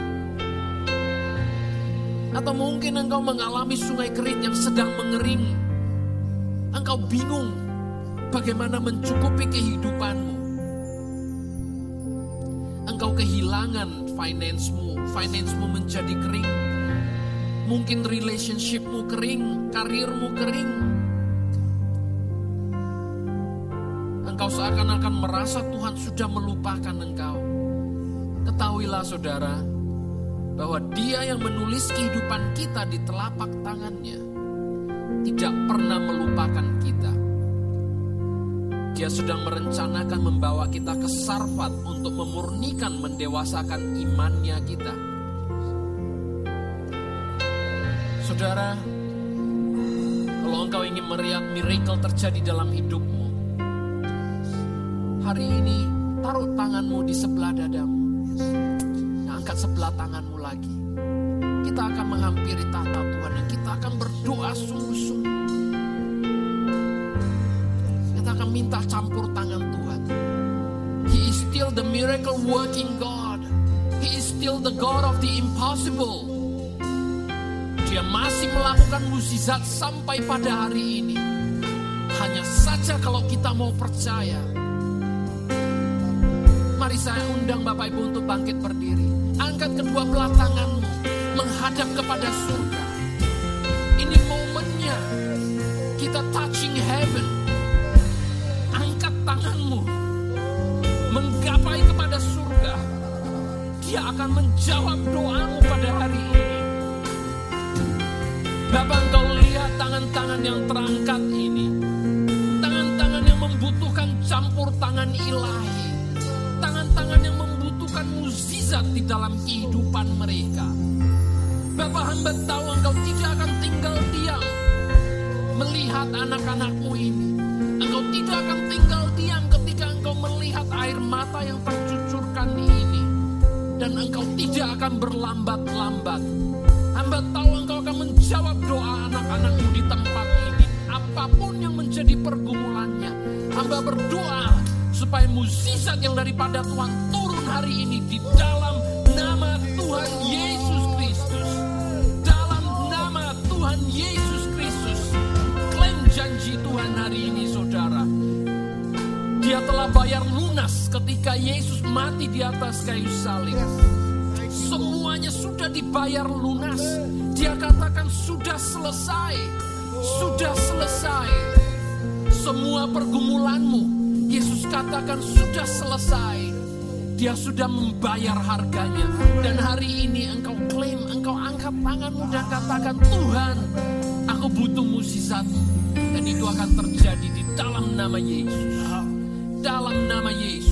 Atau mungkin engkau mengalami sungai kerit yang sedang mengering engkau bingung bagaimana mencukupi kehidupanmu. Kehilangan finance-mu, finance-mu menjadi kering. Mungkin relationship-mu kering, karirmu kering. Engkau seakan-akan merasa Tuhan sudah melupakan engkau. Ketahuilah saudara, bahwa dia yang menulis kehidupan kita di telapak tangannya tidak pernah melupakan kita. Dia sedang merencanakan membawa kita ke Sarfat untuk memurnikan, mendewasakan imannya kita. Saudara, kalau engkau ingin melihat miracle terjadi dalam hidupmu, hari ini taruh tanganmu di sebelah dadamu. Nah, angkat sebelah tanganmu lagi kita akan menghampiri tahta Tuhan dan kita akan berdoa sungguh-sungguh. Minta campur tangan Tuhan. He is still the miracle working God. He is still the God of the impossible. Dia masih melakukan mukjizat sampai pada hari ini. Hanya saja kalau kita mau percaya. Mari saya undang Bapak Ibu untuk bangkit berdiri. Angkat kedua belah tanganmu menghadap kepada surga. Ini momennya kita touching heaven. Tanganmu, menggapai kepada surga. Dia akan menjawab doamu pada hari ini. Bapak engkau lihat tangan-tangan yang terangkat ini. Tangan-tangan yang membutuhkan campur tangan ilahi. Tangan-tangan yang membutuhkan mukjizat di dalam kehidupan mereka Bapak hamba tahu engkau tidak akan tinggal diam melihat. Engkau tidak akan tinggal diam ketika engkau melihat air mata yang tercucurkan ini. Dan engkau tidak akan berlambat-lambat. Hamba tahu engkau akan menjawab doa anak-anakmu di tempat ini. Apa pun yang menjadi pergumulannya. Hamba berdoa supaya mukjizat yang daripada Tuhan turun hari ini di dalam nama Tuhan Yesus Kristus. Dalam nama Tuhan Yesus Kristus. Klaim janji Tuhan hari ini saudara. Dia telah bayar lunas ketika Yesus mati di atas kayu salib. Semuanya sudah dibayar lunas. Dia katakan sudah selesai. Sudah selesai. Semua pergumulanmu Yesus katakan sudah selesai. Dia sudah membayar harganya. Dan hari ini engkau klaim, engkau angkat tanganmu dan katakan, Tuhan, aku butuh mukjizatmu. Dan itu akan terjadi di dalam nama Yesus. Dalam nama Yesus.